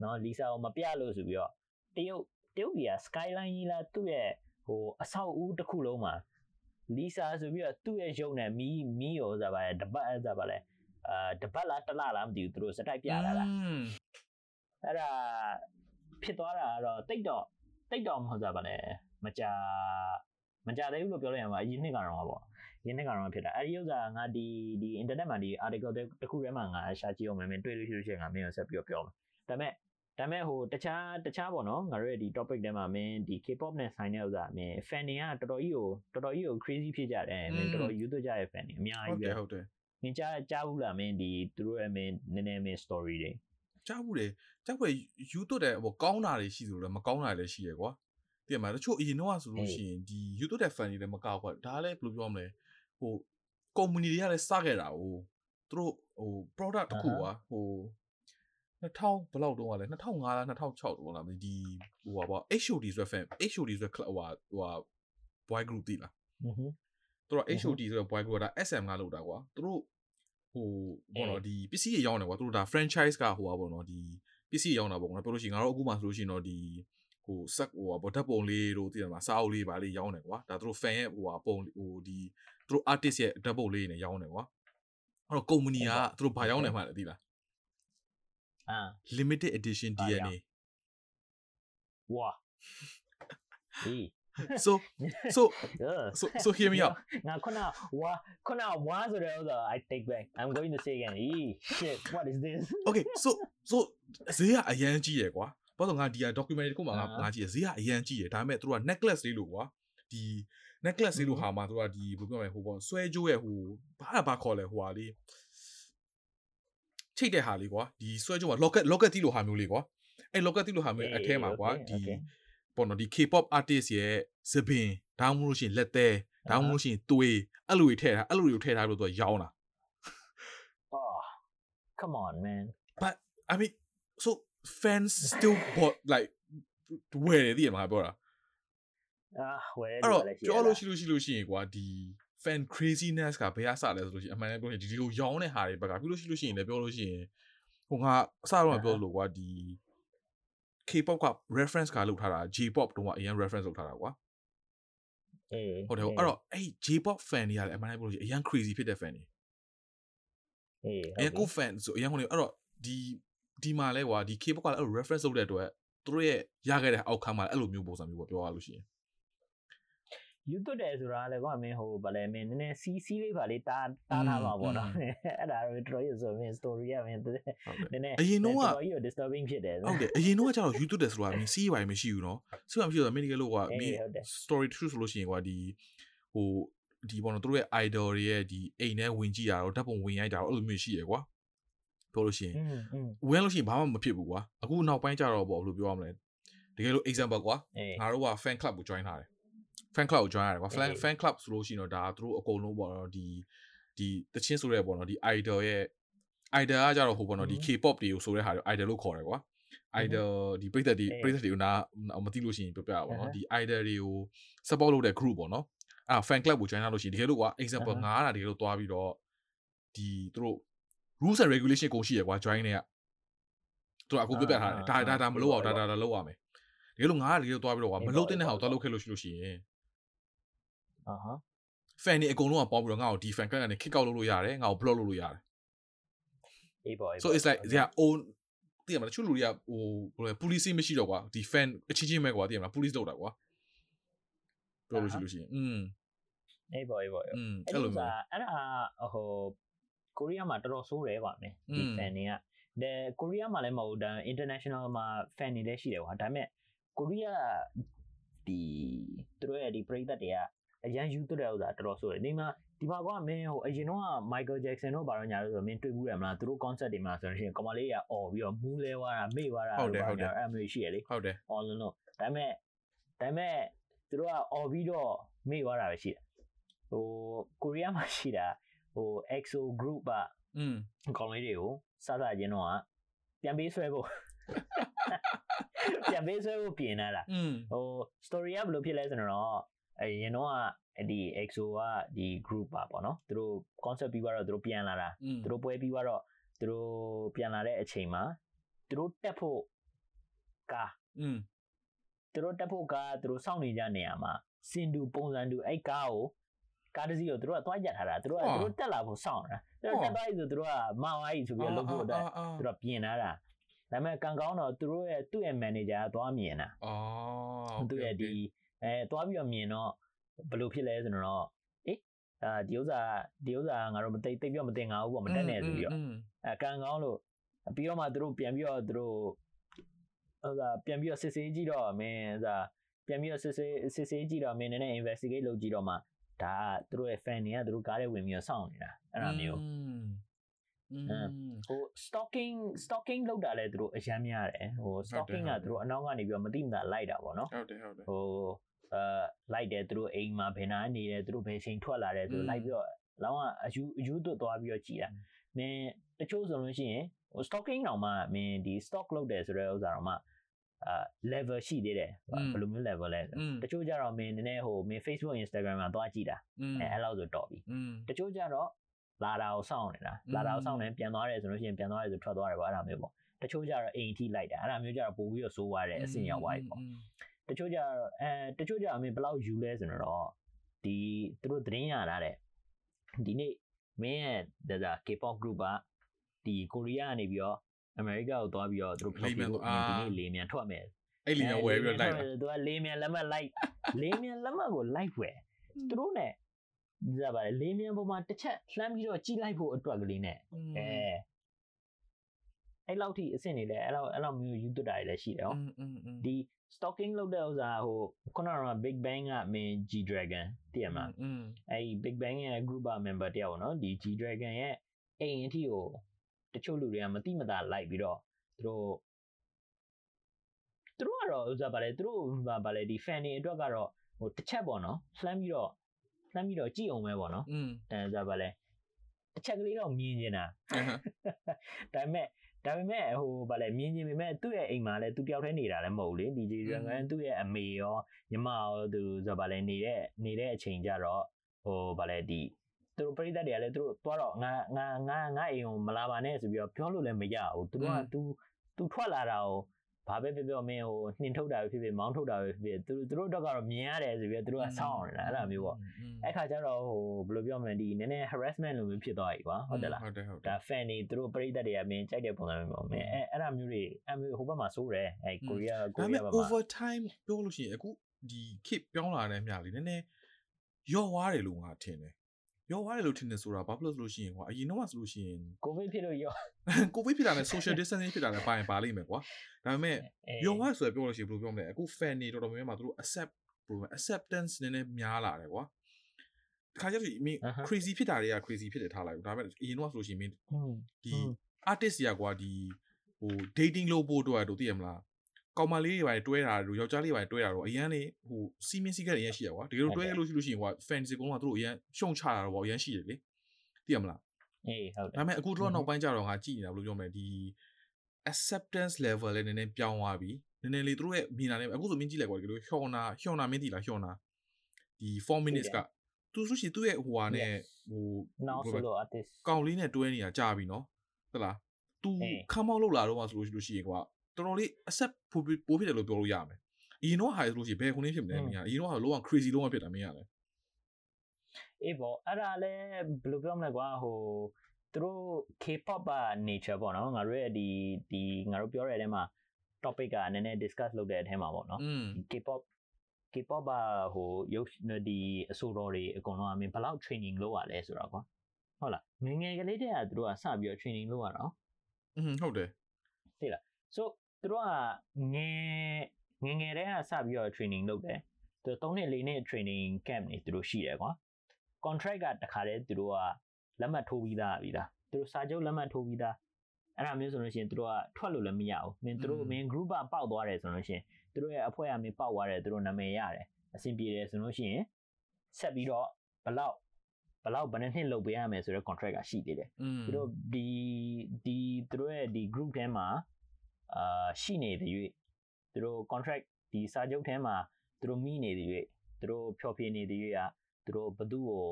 နော်လီဆာအောင်မပြလို့ဆိုပြီးတော့တရုတ်တရုတ်ပြည်က skyline ကြီးလားသူ့ရဲ့ဟိုအဆောက်အဦးတစ်ခုလုံးမှာလီဆာဆိုပြီးတော့သူ့ရဲ့ရုပ်နဲ့မီးမီးရောဆိုတာပါလေတပတ်ဆိုတာပါလေအာတပတ်လားတလလားမသိဘူးသူတို့စတိုက်ပြတာလားအဲ့ဒါဖြစ်သွားတာကတော့တိတ်တော့တိတ်တော့မဟုတ်တာပါလေမကြ မကြသေးဘူးလို့ပြောလိုက်ရမှာအရင်နှစ်ကတော့ပေါ့ရင်းနှစ်ကတော့ဖြစ်တာအဲ့ဒီဥစ္စာငါဒီဒီ internet မှာဒီ article တစ်ခုထဲမှာငါရှာကြည့်အောင်မယ်မင်းတွေ့လို့ရှိလို့ရှိရင်ငါမင်းကိုဆက်ပြီးတော့ပြောမယ်ဒါပေမဲ့ဒါပေမဲ့ဟိုတခြားတခြားပေါ့နော်ငါတို့ရဲ့ဒီ topic ထဲမှာမင်းဒီ K-pop နဲ့ဆိုင်တဲ့ဥစ္စာမင်း fan တွေကတော်တော်ကြီးကိုတော်တော်ကြီးကို crazy ဖြစ်ကြတယ်မင်းတော်တော်ယူသွတ်ကြတဲ့ fan တွေအများဟုတ်ကြီးတပဲယ်ဟုတ်တယ်မင်းကြားကြားဘူးလားမင်းဒီသူတို့ရဲ့မင်းနည်းနည်းမင်း story တွေကြားဘူးတယ်ကြားဘူးယူသွတ်တယ်ဟိုကောင်းတာတွေရှိသလိုလည်းမကောင်းတာတွေလည်းရှိရယ်ကွာ တည်မှာတချို့အရင်တော့ဆိုလို့ရှိရင်ဒီ YouTube တဲ့ fan တွေလည်းမကောက်ကွာဒါလည်းဘယ်လိုပြောမလဲဟို company တွေကလည်းစခဲ့တာ哦သူတို့ဟို product တခုကွာဟို2000ဘလောက်တုန်းကလဲ2005လား2006တုန်းလားဒီဟိုပါပေါ့ HOD ဆိုတဲ့ fan HOD ဆိုတဲ့ club ဟိုဟို boy group တိလားဟုတ်ဟုတ်သူတို့ HOD ဆိုတဲ့ boy group ကဒါ SM ကလောက်တာကွာသူတို့ဟိုဘောနော်ဒီပစ္စည်းတွေရောင်းတယ်ကွာသူတို့ဒါ franchise ကဟိုပါဘောနော်ဒီပစ္စည်းရောင်းတာပေါ့ကွာပြောလို့ရှိရင်ငါတို့အခုမှဆိုလို့ရှိရင်တော့ဒီ ဟိုစက်ဟိုပါဘောဓာတ်ပုံလေးတို့တည်တယ်မှာစာအုပ်လေးပါလေးရောင်းတယ်ကွာဒါသူတို့ fan ရဲ့ဟိုပါပုံဟိုဒီသူတို့ artist ရဲ့ဓာတ်ပုံလေးနေရောင်းတယ်ကွာအဲ့တော့ company ကသူတို့ဘာရောင်းတယ်မှလည်းသိလားအာ limited edition ဘာရောင်း DNA ဝါအေး so so Ugh. so so hear me out ငါခုနဝါခုနဝါဆိုတဲ့ဥစ္စာ I take back I'm going to say again ee shit what is this okay so so ဈေးကအရန်ကြီးရယ်ကွာ ဘာလို့ငါဒီက documentary တစ်ခုမှငါအာငါကြည့်ရဈေးကအရန်ကြီးရယ်ဒါပေမဲ့သူတို့က necklace လေးလို့ကွာဒီ necklace လေးလို့ဟာမှာသူတို့ကဒီဘယ်လိုပြောမလဲဟိုပေါ့ဆွဲကြိုးရဲ့ဟိုဘာဘာခေါ်လဲဟိုဟာလေးချိတ်တဲ့ဟာလေးကွာဒီဆွဲကြိုးက locket locket တီးလို့ဟာမျိုးလေးကွာအဲ့ locket တီးလို့ဟာမျိုးအထဲမှာကွာ Okay, ဒီ okay. ပေါ့နော်ဒီ K-pop artist ရဲ့သပင်ဒါမှမဟုတ်လို့ရှိရင်လက်သေးဒါမှမဟုတ်လို့ရှိရင်သွေးအဲ့လိုတွေထည့်ထားအဲ့လိုတွေထည့်ထားလို့သူကရောင်းတာ oh come on man but I mean so fans still bought like ဝယ်တယ်သိရမှာပြောတာ ah where အဲ့တော့ပြောလို့ရှိလို့ရှိလို့ရှိရင်ကွာဒီ fan craziness ကဘယ်အစလဲဆိုလို့ရှိရင်အမှန်တကယ်ပြောရင်ဒီလိုရောင်းတဲ့ဟာတွေဘက်ကပြီးလို့ရှိလို့ရှိရင်လည်းပြောလို့ရှိရင်ဟိုငါအစတော့ပြောလို့ကွာဒီ K-pop က reference ကလောက်ထားတာ J-pop တုန်းကအရင် reference လောက်ထားတာကွာအေးဟုတ်တယ်အဲ့တော့အဲ့ J-pop fan တွေကလည်းအမှန်တကယ်ပြောလို့ရှိရင်အရင် crazy ဖြစ်တဲ့ fan တွေအေးအဲကို fan ဆိုအရင်ဟိုနေအဲ့တော့ဒီ ဒီမှာလဲကွာဒီ K-pop ကလည်းအဲ့လို reference လုပ်တဲ့အတွက်သူတို့ရဲ့ရခဲ့တဲ့ outcome မှာလည်းအဲ့လိုမျိုးပုံစံမျိုးပေါ့ပြောရလို့ရှိရင် YouTube တယ်ဆိုတာလည်းကွာမင်းဟိုဗလဲမင်းနည်းနည်းစီးစီးလေးပါလေးတားတားထားပါပေါ့နော်အဲ့ဒါတော့တော်ရဆိုမင်း story ရမင်းနည်းနည်းအရင်တော့က disturbing ဖြစ်တယ်ဟုတ်တယ်အရင်တော့ကျတော့ YouTube တယ်ဆိုတာမင်းစီးပိုင်းမရှိဘူးနော်စီးပိုင်းမရှိတော့မင်းတကယ်လို့ကွာမင်း story true ဆိုလို့ရှိရင်ကွာဒီဟိုဒီပေါ့နော်သူတို့ရဲ့ idol တွေရဲ့ဒီအိမ်ထဲဝင်ကြည့်တာတော့ဓာတ်ပုံဝင်ရိုက်တာတော့အဲ့လိုမျိုးရှိရယ်ကွာ ပြောလို့ရှိရင်ဝင်လို့ရှိရင်ဘာမှမဖြစ်ဘူးကွာအခုနောက်ပိုင်းကျတော့ပေါ့ဘယ်လိုပြောရမလဲတကယ်လို့ example ကွာငါတို့က fan club ကို join ထားတယ် fan club ကို join ရတယ်ကွာ fan fan club ဆိုလို့ရှိရင်တော့ဒါသူတို့အကုန်လုံးပေါ့နော်ဒီဒီတချင်းဆိုတဲ့ပေါ့နော်ဒီ idol ရဲ့ idol ကကြတော့ဟိုပေါ့နော်ဒီ K-pop တွေကိုဆိုတဲ့ဟာတွေ idol လို့ခေါ်တယ်ကွာ idol ဒီပိတ်သက်ဒီပိတ်သက်တွေကိုနာမသိလို့ရှိရင်ပြောပြပါပေါ့နော်ဒီ idol တွေကို support လုပ်တဲ့ group ပေါ့နော်အဲ့ fan club ကို join ထားလို့ရှိရင်တကယ်လို့ကွာ example ငါကတကယ်လို့သွားပြီးတော့ဒီသူတို့ rules and regulation ကိုရှိရကွာ join တွေကသူကအကိုပြပြထားတယ်ဒါဒါဒါမလုပ်အောင်ဒါဒါဒါလုပ်ရမယ်တကယ်လို့ငါကတကယ်တော့သွားပြီးတော့ကွာမလုပ်တဲ့ဟာကိုသွားလုပ်ခဲ့လို့ရှိလို့ရှိရင်အာဟာ fan တွေအကုန်လုံးကပေါင်းပြီးတော့ငါ့ကိုဒီ fan card ကနေ kick out လုပ်လို့ရတယ်ငါ့ကို block လုပ်လို့ရတယ်အေးပေါ့အေး so it's like their own တည်ရမလားချူလူတွေကဟိုဘယ်လို police မရှိတော့ကွာဒီ fan အချင်းချင်းပဲကွာတည်ရမလား police တော့တာကွာပြောလို့ရှိလို့ရှိရင်อืมအေးပေါ့အေးပေါ့အဲ့လိုမျိုးအဲ့ဒါဟို ကိုရီးယားမှာတော်တော်ဆိုးတယ်ကွာမင်းဒီ อืม fan တွေကဒါကိုရီးယားမှာလည်းမဟုတ်ဒါ international မှာ fan တွေလည်းရှိတယ်ကွာဒါပေမဲ့ကိုရီးယားဒီသူတို့ရဲ့ဒီပရိသတ်တွေကအရန်ယူသွတ်တဲ့ဥစ္စာတော်တော်ဆိုးတယ်ဒီမှာဒီမှာကွာမင်းဟိုအရင်တော့ Michael Jackson တို့ဘာလို့ညာလို့ဆိုတော့မင်းတွေ့ဘူးရမလားသူတို့ concert တွေမှာဆိုလို့ရှိရင်ကမလေးကអော်ပြီးတော့မူးလဲသွားတာမေ့သွားတာ ဟုတ်တယ်ဟုတ်တယ် အဲ့မျိုးရှိရလေ ဟုတ်တယ် all in all ဒါပေမဲ့ဒါပေမဲ့သူတို့က all ပြီးတော့မေ့သွားတာပဲရှိတယ်ဟိုကိုရီးယားမှာရှိတာ ဟို EXO group က อืม ခေါင်းလေးတွေကိုစစချင်းတော့ကပြန်ပေးဆွဲဖို့ ပြန်ပေးဆွဲဖို့ပြင်လာတာ อืม ဟို story ကဘယ်လိုဖြစ်လဲဆိုတော့အရင်တော့ကဒီ EXO ကဒီ group ပါပေါ့နော်သူတို့ concept ပြီးသွားတော့သူတို့ပြန်လာတာ อืม သူတို့ပွဲပြီးသွားတော့သူတို့ပြန်လာတဲ့အချိန်မှာသူတို့တက်ဖို့ကား อืม သူတို့တက်ဖို့ကားသူတို့စောင့်နေကြနေရမှာစင်တူပုံစံတူအဲ့ကားကို ကားတစ်စီးကိုသူတို့ကသွားကြက်ထားတာသူတို့ကအော်သူတို့တက်လာဖို့စောင့်တာသူတို့အော်တက်သွားပြီဆိုသူတို့ကမောင်အားကြီးဆိုပြီးတော့လုပ်ဖို့အတွက်အာသူတို့ကပြင်လာတာဒါပေမဲ့ကံကောင်းတော့သူတို့ရဲ့သူ့ရဲ့ manager ကသွားမြင်တာอ๋อသူ့ရဲ့ဒီအဲသွားပြီးတော့မြင်တော့ဘယ်လိုဖြစ်လဲဆိုတော့အေးအာဒီဥစ္စာဒီဥစ္စာငါတို့မသိသိပြီးတော့မသိငါဘူးပေါ့မတက်နဲ့ဆိုပြီးတော့အဲကံကောင်းလို့ပြီးတော့မှသူတို့ပြန်ပြီးတော့သူတို့ဟိုဒါပြန်ပြီးတော့စစ်ဆေးကြည့်တော့မင်းဟိုဒါပြန်ပြီးတော့စစ်ဆေးစစ်ဆေးကြည့်တော့မင်းနည်းနည်း investigate လုပ်ကြည့်တော့မှ ဒါကသူတို့ရဲ့ fan တွေကသူတို့ကားထဲဝင်ပြီးတော့စောင့်နေတာအဲ့ဒါမျိုးอืมဟို stalking stalking လောက်တာလဲသူတို့အရန်များတယ်ဟို stalking ကသူတို့အနောက်ကနေပြီးတော့မတိမတာလိုက်တာပေါ့နော်ဟုတ်တယ်ဟုတ်တယ်ဟိုအဲလိုက်တယ်သူတို့အိမ်မှာဘယ်နာနေတယ်သူတို့ဘယ်ချိန်ထွက်လာတယ်သူတို့လိုက်ပြီးတော့လောင်းကအယူအယူသွတ်သွားပြီးတော့ကြည်တာမင်းတချို့ဆိုလို့ရှိရင်ဟို stalking တောင်မှမင်းဒီ stock လုပ်တယ်ဆိုတဲ့ဥစ္စာတော့မှ အာ level ရှိသေးတယ်ဘယ်လိုမျိုး level လဲတချို့ကြတော့မင်းနည်းနည်းဟိုမင်း Facebook Instagram မှာသွားကြည့်တာအဲအဲ့လောက်ဆိုတော်ပြီတချို့ကြတော့လာတာကိုစောင့်နေတာလာတာကိုစောင့်နေပြန်သွားတယ်ဆိုလို့ရှိရင်ပြန်သွားတယ်ဆိုထွက်သွားတယ်ပေါ့အဲ့ဒါမျိုးပေါ့တချို့ကြတော့အိမ်ထိလိုက်တာအဲ့ဒါမျိုးကြတော့ပို့ပြီးတော့စိုးသွားတယ်အဆင်ရောက်သွားပြီပေါ့တချို့ကြတော့အဲတချို့ကြအမင်းဘယ်လောက်ယူလဲဆိုတော့ဒီသူတို့သတင်းရတာတဲ့ဒီနေ့မင်းရဲ့ဒါ K-pop group ကဒီကိုရီးယားကနေပြီးတော့ အမေရိကကိုသွားပြီးတော့သူတို့ဖလောက်ပြီးဒီနေ့လေးမြန်ထွက်မယ်အဲ့လေးမြန်ဝယ်ပြီးတော့လိုက်တာသူကလေးမြန်လက်မှတ်လိုက်လေးမြန်လက်မှတ်ကိုလိုက်ဝယ်သူတို့ ਨੇ ကြပါလေလေးမြန်ပေါ်မှာတစ်ချက်လှမ်းပြီးတော့ကြီးလိုက်ဖို့အတွက်ကလေး ਨੇ အဲအဲ့လောက်ထိအဆင့်နေလဲအဲ့လောက်အဲ့လောက်မျိုးယူသွတ်တာတွေလည်းရှိတယ်ဟောဒီ stalking လုပ်တဲ့ဥစားဟိုခုနက Big Bang က main G Dragon တည်ရမှာအဲ့ဒီ Big Bang ရဲ့ group member တယောက်ပေါ့နော်ဒီ G Dragon ရဲ့အိမ်အထိကို တချို့လူတွေကမတိမတာလိုက်ပြီးတော့သူတို့သူတို့ကတော့ဥစ္စာပါလေသူတို့ဗာပါလေဒီ fan တွေအတွက်ကတော့ဟိုတစ်ချက်ပေါ့နော်လှမ်းပြီးတော့လှမ်းပြီးတော့ကြည့်အောင်ပဲပေါ့နော်อืมအဲဥစ္စာပါလေတစ်ချက်ကလေးတော့မြင်နေတာအဟဒါပေမဲ့ဒါပေမဲ့ဟိုဗာလဲမြင်ချင်းပေမဲ့သူ့ရဲ့အိမ်မှာလဲသူတယောက်တည်းနေတာလည်းမဟုတ်ဘူးလေဒီဂျီရန်ကန်သူ့ရဲ့အမေရောညီမရောသူဆိုဗာလဲနေတဲ့နေတဲ့အချိန်ကြတော့ဟိုဗာလဲဒီ သူတို့ပရိသတ်တွေကလည်းသူတို့သွားတော့ငါငါငါငါအိမ်ကိုမလာပါနဲ့ဆိုပြီးတော့ပြောလို့လည်းမရဘူးသူတို့က तू तू ထွက်လာတာကိုဘာပဲပြောပြောမင်းဟိုနှင်ထုတ်တာပဲဖြစ်ဖြစ်မောင်းထုတ်တာပဲဖြစ်ဖြစ်သူသူတို့တော့ကတော့မြင်ရတယ်ဆိုပြီးတော့သူတို့ကစောင့်နေတာအဲ့လိုမျိုးပေါ့အဲ့ခါကျတော့ဟိုဘယ်လိုပြောမလဲဒီနည်းနည်း harassment လိုမျိုးဖြစ်သွားပြီကွာဟုတ်တယ်လားဟုတ်တယ်ဟုတ်တယ်ဒါ fan တွေသူတို့ပရိသတ်တွေကမင်းကြိုက်တဲ့ပုံစံမျိုးပေါ့မင်းအဲ့အဲ့ဒါမျိုးတွေအဲ့မျိုးဟိုဘက်မှာစိုးတယ်အဲ့ကိုရီးယားဒါကိုပေရီးမဲ့ယားဘက်မှာ over time ပြောလို့ရှိရင်အခုဒီ keep ပြောင်းလာတဲ့မြလေးနည်းနည်းရော့ွားတယ်လို့ငါထင်တယ် ရော့ွားတယ်လို့ထင်တယ်ဆိုတာဘာဖြစ်လို့ဆိုလို့ရှိရင်ကွာအရင်တော့ဆိုလို့ရှိရင်ကိုဗစ်ဖြစ်လို့ရောကိုဗစ်ဖြစ်တာနဲ့ social distancing ဖြစ်တာလည်းပါရင်ပါလိမ့်မယ်ကွာဒါပေမဲ့ရော့ွားဆိုရပြောလို့ရှိရင်ဘယ်လိုပြောမလဲအခု fan တွေတော်တော်များများမှာသူတို့ accept ဘယ်လိုလဲ acceptance နည်းနည်းများလာတယ်ကွာတခါကျတော့မင်း crazy ဖြစ်တာတွေက crazy ဖြစ်တယ်ထားလိုက်ဘူးဒါပေမဲ့အရင်တော့ဆိုလို့ရှိရင်မင်းဒီ artist တွေကကွာဒီဟို dating လုပ်ဖို့အတွက်တို့သိရမလား ကောင်မလေးတွေပါတွဲတာတို့ယောက်ျားလေးပါတွဲတာတော့အရန်လေဟိုစီမင်းစီကက်အရန်ရှိရကွာတကယ်လို့တွဲရလို့ရှိလို့ရှိရင်ကွာ fans တွေကတော့သူတို့အရန်ရှုံချတာတော့အရန်ရှိတယ်လေသိရမလားအေးဟုတ်တယ်ဒါပေမဲ့အခုတော့နောက်ပိုင်းကျတော့ငါကြည့်နေတာဘယ်လိုပြောမလဲဒီ acceptance level လည်းနည်းနည်းပြောင်းသွားပြီနည်းနည်းလေးသူတို့ရဲ့မြင်တာလည်းအခုဆိုမြင်ကြည့်လိုက်ကွာတကယ်လို့ဟျော်နာဟျော်နာမင်းတီလားဟျော်နာဒီ4 minutes ကသူဆိုရှင်သူ့ရဲ့ဟိုဟာနဲ့ဟို now solo artist ကောင်လေးနဲ့တွဲနေတာကြာပြီနော်ဟုတ်လား तू ခမ်းမောက်လောက်လာတော့မှဆိုလို့ရှိလို့ရှိရင်ကွာ တော်တော်လေးအဆက်ပိုးပိုးဖြစ်တယ်လို့ပြောလို့ရမယ်အရင်တော့ဟာဆိုလို့ရှိရင်ဘယ်ခုနှင်းဖြစ်မလဲမင်းကအရင်တော့ဟာလောက crazy လောကဖြစ်တာမင်းကလည်းအေးပေါ့အဲ့ဒါလည်းဘယ်လိုပြောမလဲကွာဟိုသူတို့ K-pop ပါ nature ပေါ့နော်ငါတို့ရဲ့ဒီဒီငါတို့ပြောရတဲ့အထဲမှာ topic ကနည်းနည်း discuss လုပ်တဲ့အထဲမှာပေါ့နော် K-pop K-pop ပါဟိုရုပ်ဒီအဆိုတော်တွေအကုန်လုံးအမင်းဘယ်လောက် training လုပ်ရလဲဆိုတော့ကွာဟုတ်လားငငယ်ကလေးတည်းကသူတို့ကစပြီးတော့ training လုပ်ရတာอืมဟုတ်တယ်သိလား so သူတို့ကငယ်ငယ်ငယ်တည်းကစပြီးတော့ training လုပ်တယ်သူ3နှစ်4နှစ် training camp နေသူတို့ရှိတယ်ကွာ contract ကတခါတည်းသူတို့ကလက်မှတ်ထိုးပြီးသားပြီလားသူတို့စာချုပ်လက်မှတ်ထိုးပြီးသားအဲ့ဒါမျိုးဆိုလို့ရှိရင်သူတို့ကထွက်လို့လည်းမရဘူးမင်းသူတို့မင်း group ကပေါက်သွားတယ်ဆိုလို့ရှိရင်သူတို့ရဲ့အဖွဲ့ကမင်းပေါက်သွားတယ်သူတို့နာမည်ရတယ်အဆင်ပြေတယ်ဆိုလို့ရှိရင်ဆက်ပြီးတော့ဘလောက်ဘလောက်ဘယ်နှစ်နှစ်လုပ်ပေးရမယ်ဆိုတော့ contract ကရှိသေးတယ်อืมသူတို့ဒီဒီသူတို့ရဲ့ဒီ group ထဲမှာ အာရှိနေသည်၍သူတို့ contract ဒီစာချုပ်ထဲမှာသူတို့မိနေသည်၍သူတို့ဖျော်ဖြေနေသည်၍อ่ะသူတို့ဘသူ့ကို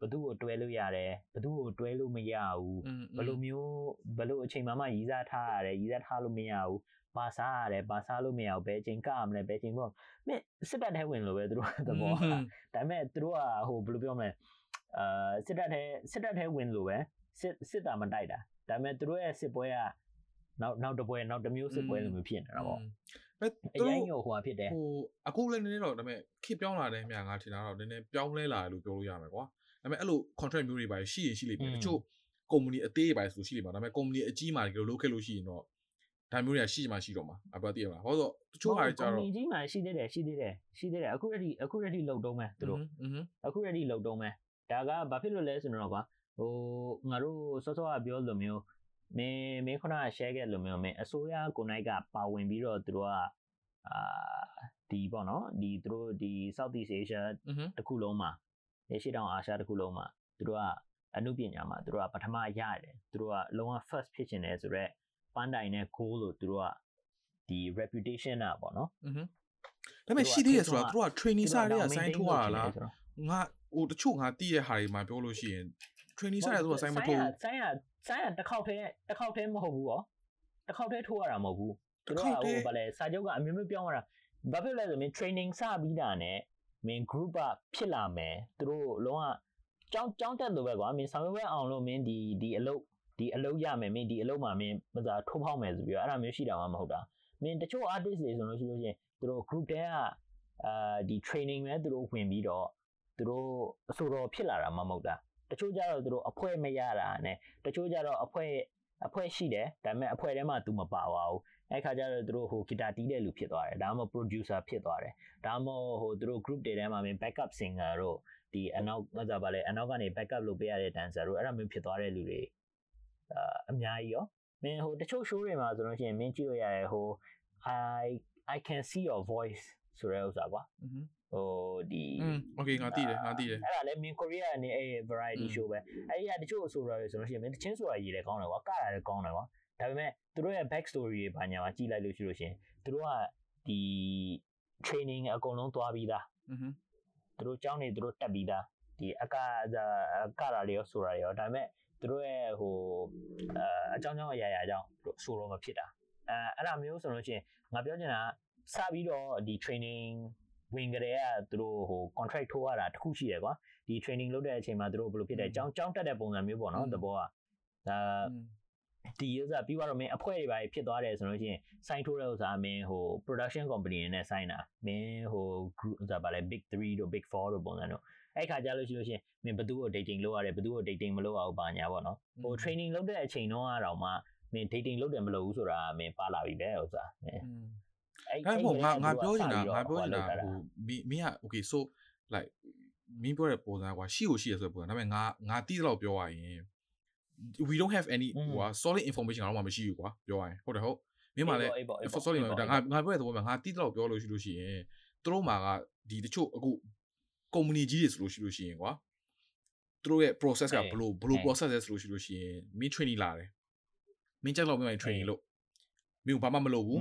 ဘသူ့ကိုတွဲလို့ရတယ်ဘသူ့ကိုတွဲလို့မရဘူးဘလိုမျိုးဘလိုအချိန်မှမှရည်စားထားရတယ်ရည်စားထားလို့မရဘူးဘာစားရတယ်ဘာစားလို့မရဘူးဘယ်ချိန်ကမလဲဘယ်ချိန်ပေါ့မြစ်စစ်တပ်ထဲဝင်လို့ပဲသူတို့သဘောဒါပေမဲ့သူတို့ကဟိုဘယ်လိုပြောမလဲအာစစ်တပ်ထဲစစ်တပ်ထဲဝင်လို့ပဲစစ်စစ်တာမတိုက်တာဒါပေမဲ့သူတို့ရဲ့စစ်ပွဲက နောက်နောက်တစ်ပွဲနောက်တစ်မျိုးစစ်ပွဲလိုမျိုးဖြစ်နေတာပေါ့ဘယ်အသူရင်တို့ကဟိုဟာဖြစ်တယ်ဟိုအခုလည်းနည်းနည်းတော့ဒါပေမဲ့ခေတ်ပြောင်းလာတဲ့မြငါထင်တာတော့နည်းနည်းပြောင်းလဲလာတယ်လို့ပြောလို့ရမယ်ကွာဒါပေမဲ့အဲ့လို contract မျိုးတွေပါရှိရင်ရှိလိမ့်မယ်တချို့ company အသေးတွေပါဆိုရှိလိမ့်မှာဒါပေမဲ့ company အကြီးမှာတကယ်လို့လုပ်ခဲ့လို့ရှိရင်တော့ဒါမျိုးတွေကရှိမှရှိတော့မှာအပတ်တည်းမှာဟောတော့တချို့ဟာတွေကြတော့ကြီးမှရှိသေးတယ်ရှိသေးတယ်ရှိသေးတယ်အခုရည်အခုရည်လောက်တုံးမယ်သူတို့อืมအခုရည်လောက်တုံးမယ်ဒါကဘာဖြစ်လို့လဲဆိုတော့ကွာဟိုငါတို့စောစောကပြောလိုမျိုး မင်းမင်းခုနက share ခဲ့လို့မျိုးမင်းအစိုးရကိုနိုင်ကပါဝင်ပြီးတော့သူတို့ကအာဒီပေါ့နော်ဒီသူတို့ဒီ Southeast Asia တစ်ခုလုံးမှာနေရှိတောင်အာရှတစ်ခုလုံးမှာသူတို့ကအမှုပညာမှာသူတို့ကပထမရတယ်သူတို့ကအလုံးဝ first ဖြစ်ချင်တယ်ဆိုတော့ပန်းတိုင်နဲ့ goal လို့သူတို့ကဒီ reputation อ่ะပေါ့နော်ဒါပေမဲ့ရှိသေးရဆိုတော့သူတို့က trainee စားတွေက sign ထိုးရလားငါဟိုတချို့ငါတည့်ရတဲ့ဟာတွေမှာပြောလို့ရှိရင် trainee စားတွေကသူက sign မထိုးဘူး sign က ဆိုင်းရတစ်ခေါက်တည်းတစ်ခေါက်တည်းမဟုတ်ဘူးရောတစ်ခေါက်တည်းထိုးရတာမဟုတ်ဘူးသူတို့ကဟိုဗာလဲစာချုပ်ကအမျိုးမျိုးပြောင်းရတာဘာဖြစ်လဲဆိုရင် training စပြီးတာနဲ့မင်း group ကဖြစ်လာမယ်သူတို့လုံးဝကြောင်းကြောင်းတက်လို့ပဲကွာမင်းဆောင်ရွက်အောင်လို့မင်းဒီဒီအလုပ်ဒီအလုပ်ရမယ်မင်းဒီအလုပ်မှာမင်းမစားထိုးဖောက်မယ်ဆိုပြီးတော့အဲ့ဒါမျိုးရှိတာမှမဟုတ်တာမင်းတချို့ artist တွေဆိုလို့ရှိလို့ရှိရင်သူတို့ group တဲကအာဒီ training ပဲသူတို့ဝင်ပြီးတော့သူတို့အဆိုတော်ဖြစ်လာတာမှမဟုတ်တာ တချို့ကြတော့သူတို့အဖွဲမရတာနဲ့တချို့ကြတော့အဖွဲအဖွဲရှိတယ်ဒါပေမဲ့အဖွဲထဲမှာ तू မပါပါဘူးအဲ့ခါကျတော့သူတို့ဟိုဂီတာတီးတဲ့လူဖြစ်သွားတယ်ဒါမှမဟုတ် producer ဖြစ်သွားတယ်ဒါမှမဟုတ်ဟိုသူတို့ group တွေထဲမှာမင်း backup singer တို့ဒီအနောက်မစားပါလေအနောက်ကနေ backup လုပ်ပေးရတဲ့ dancer တို့အဲ့ဒါမျိုးဖြစ်သွားတဲ့လူတွေအာအများကြီးရောမင်းဟိုတချို့ show တွေမှာဆိုလို့ရှိရင်မင်းကြည့်လို့ရတယ်ဟို I I can see your voice ဆိုတဲ့ဥစ္စာကွာ อืม ဟိုဒီ okay ငါသိတယ်ငါသိတယ်အဲ့ဒါလည်းမင်း Korea နဲ့အဲ့ variety show ပဲအဲ့ဒါတချို့ဆိုတော့ဆိုလို့ရှိရင်မင်းတချင်းဆိုတာရေးလဲကောင်းတယ်ကွာကတာလည်းကောင်းတယ်ကွာဒါပေမဲ့သူတို့ရဲ့ back story တွေဘာညာမှာကြည့်လိုက်လို့ရှိလို့ရှင်သူတို့ကဒီ training အကုန်လုံးသွားပြီးသားอือဟึသူတို့ကျောင်းနေသူတို့တက်ပြီးသားဒီအကအကတာလေးရောဆိုတာရောဒါပေမဲ့သူတို့ရဲ့ဟိုအကြောင်းကြောင်းအရာရာကြောင့်သူတို့ဆိုတော့မဖြစ်တာအဲအဲ့ဒါမျိုးဆိုလို့ရှင်ငါပြောချင်တာစပြီးတော့ဒီ training ဝင်ကြတဲ့ကသူတို့ဟို contract ထိုးရတာတခုရှိတယ်ကွာဒီ training လုပ်တဲ့အချိန်မှာသူတို့ဘယ်လိုဖြစ်တယ်ကြောင်းကြောင်းတက်တဲ့ပုံစံမျိုးပေါ့နော်သဘောကဒါဒီ user ပြီးတော့မင်းအဖွဲ့တွေပါဖြစ်သွားတယ်ဆိုလို့ရှိရင် sign ထိုးတဲ့ဥစ္စာမင်းဟို production company နဲ့ sign တာမင်းဟို group ဥစ္စာပါလဲ big 3တို့ big 4တို့ပုံစံတို့အဲ့ခါကြလို့ရှိလို့ရှိရင်မင်းဘသူ့ကို dating လုပ်ရတယ်ဘသူ့ကို dating မလုပ်အောင်ပါညာပေါ့နော်ဟို training လုပ်တဲ့အချိန်တော့အတော့မှမင်း dating လုပ်တယ်မလုပ်ဘူးဆိုတာမင်းပါလာပြီပဲဥစ္စာ မင်းအဲ့ပေါ့ငါငါပြောချင်တာငါပြောချင်တာဟိုမင်းမင်းက okay so like မင်းပြောတဲ့ပုံစံကွာရှိကိုရှိရဆိုတဲ့ပုံစံဒါပေမဲ့ငါငါတီးတော့ပြောရရင် we don't have any ဟို solid information ကတော့မရှိဘူးကွာပြောရရင်ဟုတ်တယ်ဟုတ်မင်းမလည်း solid ဒါငါငါပြောတဲ့သဘောမှာငါတီးတော့ပြောလို့ရှိလို့ရှိရင်သူတို့မှာကဒီတချို့အခု company ကြီးတွေဆိုလို့ရှိလို့ရှိရင်ကွာသူတို့ရဲ့ process ကဘလို့ဘလို့ process လဲဆိုလို့ရှိလို့ရှိရင်မင်း training လာတယ်မင်းကြက်လောက်မင်း training လို့မင်းဘာမှမလုပ်ဘူး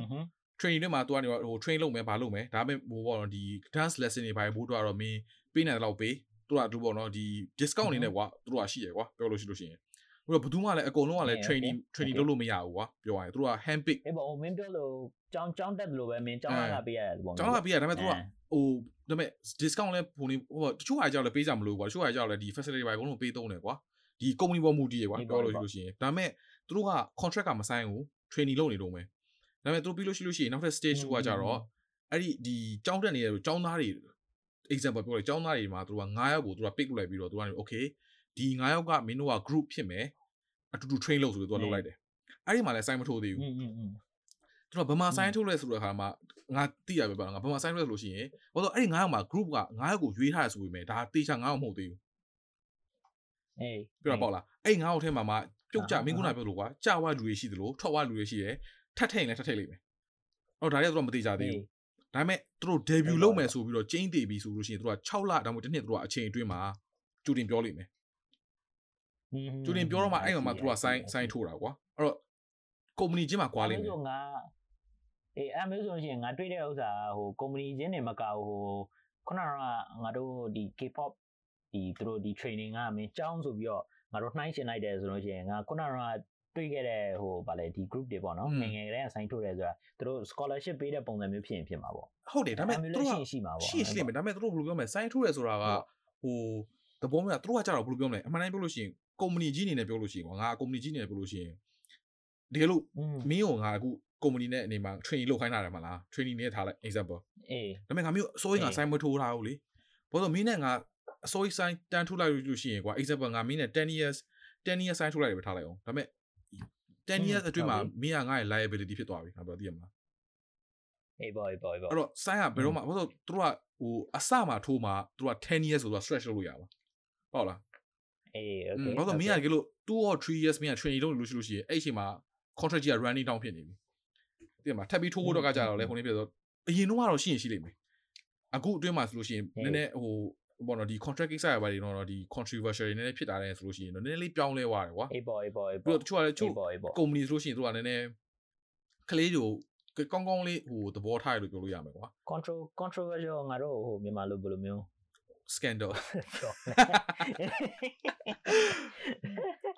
training တွေမှာသူကနေဟို train လုပ်မယ်ဘာလုပ်မယ်ဒါပေမဲ့ဟိုပေါ့နော်ဒီ dance lesson တွေဘာဘိုးတို့ကတော့မင်းပေးနိုင်တဲ့လောက်ပေးသူကသူပေါ့နော်ဒီ discount အနေနဲ့ကွာသူတို့ကရှိရကွာပြောလို့ရှိလို့ရှိရင်ဟိုဘယ်သူမှလည်းအကုန်လုံးကလည်း training training လုပ်လို့မရဘူးကွာပြောရရင်သူတို့က hand pick အေးပေါ့မင်းပြောလို့ကြောင်းကြောင်းတက်တယ်လို့ပဲမင်းကြောင်းလာပေးရတယ်ပေါ့ကြောင်းလာပေးရဒါပေမဲ့သူကဟိုဒါပေမဲ့ discount လဲပုံနေဟိုတချို့ဟာကြောက်လဲပေးကြမလို့ကွာတချို့ဟာကြောက်လဲဒီ facility ဘာအကုန်လုံးပေးသုံးတယ်ကွာဒီ company ပေါ်မူတည်ရကွာပြောလို့ရှိလို့ရှိရင်ဒါပေမဲ့သူတို့က contract ကမဆိုင်ဘူး training လုပ်နေတော့မယ် ဒါပေမဲ့သူတို့ပြီးလို့ရှိလို့ရှိရင်နောက်ထပ် stage 2ကကြတော့အဲ့ဒီဒီကြောင်းတက်နေတဲ့ကြောင်းသားတွေ example ပြောလိုက်ကျောင်းသားတွေမှာသူတို့က9ယောက်ကိုသူတို့က pick လုပ်လိုက်ပြီးတော့သူကနေ okay ဒီ9ယောက်ကမင်းတို့က group ဖြစ်မယ်အတူတူ train လုပ်ဆိုပြီးသူကလုပ်လိုက်တယ်အဲ့ဒီမှာလည်း sign မထိုးသေးဘူးသူတို့ကဘယ်မှာ sign ထိုးလဲဆိုတဲ့အခါမှာငါသိရပဲပါငါဘယ်မှာ sign ထိုးလဲဆိုလို့ရှိရင်ဘာလို့အဲ့ဒီ9ယောက်မှာ group က9ယောက်ကိုရွေးထားရဆိုပေမဲ့ဒါတေချာ9ယောက်မဟုတ်သေးဘူးအေးပြတော့ပေါ့လားအဲ့9ယောက်ထဲမှာမှပြုတ်ကြမင်းကုနာပြောလို့ကွာကြာဝလူတွေရှိသလိုထွက်ဝလူတွေရှိတယ် ထပ်ထိန်လည်းထပ်ထိန်လိမ့်မယ်အော်ဒါတွေကသူတို့မသိကြသေးဘူးဒါပေမဲ့သူတို့ debut လုပ်မယ်ဆိုပြီးတော့ကျင်းတည်ပြီဆိုလို့ရှိရင်သူတို့က6လဒါမှမဟုတ်တစ်နှစ်သူတို့ကအချိန်အတွင်းမှာကြိုတင်ပြောလိမ့်မယ်ကြိုတင်ပြောတော့မှအဲ့မှာသူတို့က sign sign ထိုးတာကွာအဲ့တော့ company ချင်းမှာကွာလိမ့်မယ်ငါအေးအဲ့မျိုးဆိုရင်ငါတွေ့တဲ့ဥစ္စာဟို company ချင်းတွေမကဟိုခုနကငါတို့ဒီ K-pop ဒီသူတို့ဒီ training ကမင်းကြောင်းဆိုပြီးတော့ငါတို့နှိုင်းရှင်လိုက်တယ်ဆိုလို့ရှိရင်ငါခုနက တွေ့ခဲ့တဲ့ဟိုဗာလေဒီ group တွေပေါ့နော်ငငယ်ကလေးက sign ထုတ်တယ်ဆိုတာသူတို့ scholarship ပေးတဲ့ပုံစံမျိုးဖြစ်ရင်ဖြစ်မှာပေါ့ဟုတ်တယ်ဒါပေမဲ့သူတို့ရှိမှာပေါ့ရှိရှိမယ်ဒါပေမဲ့သူတို့ဘယ်လိုပြောမလဲ sign ထုတ်တယ်ဆိုတာကဟိုသဘောမျိုးကသူတို့ကကြတော့ဘယ်လိုပြောမလဲအမှန်တိုင်းပြောလို့ရှိရင် company ကြီးအနေနဲ့ပြောလို့ရှိရင်ကွာငါ company ကြီးအနေနဲ့ပြောလို့ရှိရင်တကယ်လို့မင်းကိုငါအခု company နဲ့အနေမှာ training လုပ်ခိုင်းတာတယ်မလား training နဲ့ထားလိုက် example အေးဒါပေမဲ့ငါမျိုးအစိုးရက sign မထိုးထားဘူးလေဘာလို့မင်းနဲ့ငါအစိုးရ sign တန်းထုတ်လိုက်လို့ရှိရင်ကွာ example ငါမင်းနဲ့10 years 10 years sign ထုတ်လိုက်တယ်ပဲထားလိုက်အောင်ဒါပေမဲ့ 10 years အတွင်းမှာမင်းကငါ့ရဲ့ liability ဖြစ်သွားပြီငါပြောသိရမလားအေးပါအေးပါအေးပါအဲ့တော့ sign ကဘယ်တော့မှဘာလို့သူတို့ကဟိုအစမှာထိုးမှာသူတို့က10 years ဆိုတော့ stretch လုပ်လို့ရပါဟုတ်လားအေး okay ဘာလို့မင်းကကြလို့2 or 3 years မင်းက training လုပ်လို့ရှိလို့ရှိရင်အဲ့အချိန်မှာ contract ကြီးက running down ဖြစ်နေပြီသိမှာထပ်ပြီးထိုးဖို့တော့ကကြတော့လေခုနေပြဆိုအရင်တော့ကတော့ရှိရင်ရှိလိမ့်မယ်အခုအတွင်းမှာဆိုလို့ရှိရင်နည်းနည်းဟို ဘောနော်ဒီ contract ကိစ္စရပါတယ်တော့ဒီ controversial တွေနည်းနည်းဖြစ်တာလဲဆိုလို့ရှိရင်တော့နည်းနည်းလေးပြောင်းလဲသွားတယ်ကွာအေးပေါ့အေးပေါ့အေးပေါ့ပြီးတော့တချို့ကလည်းချို့ company ဆိုလို့ရှိရင်တို့ကနည်းနည်းကလေးတွေကိုကောင်းကောင်းလေးဟိုသဘောထားရလို့ပြောလို့ရမယ်ကွာ control controversial ငါတို့ဟိုမြန်မာလိုဘယ်လိုမျိုး scandal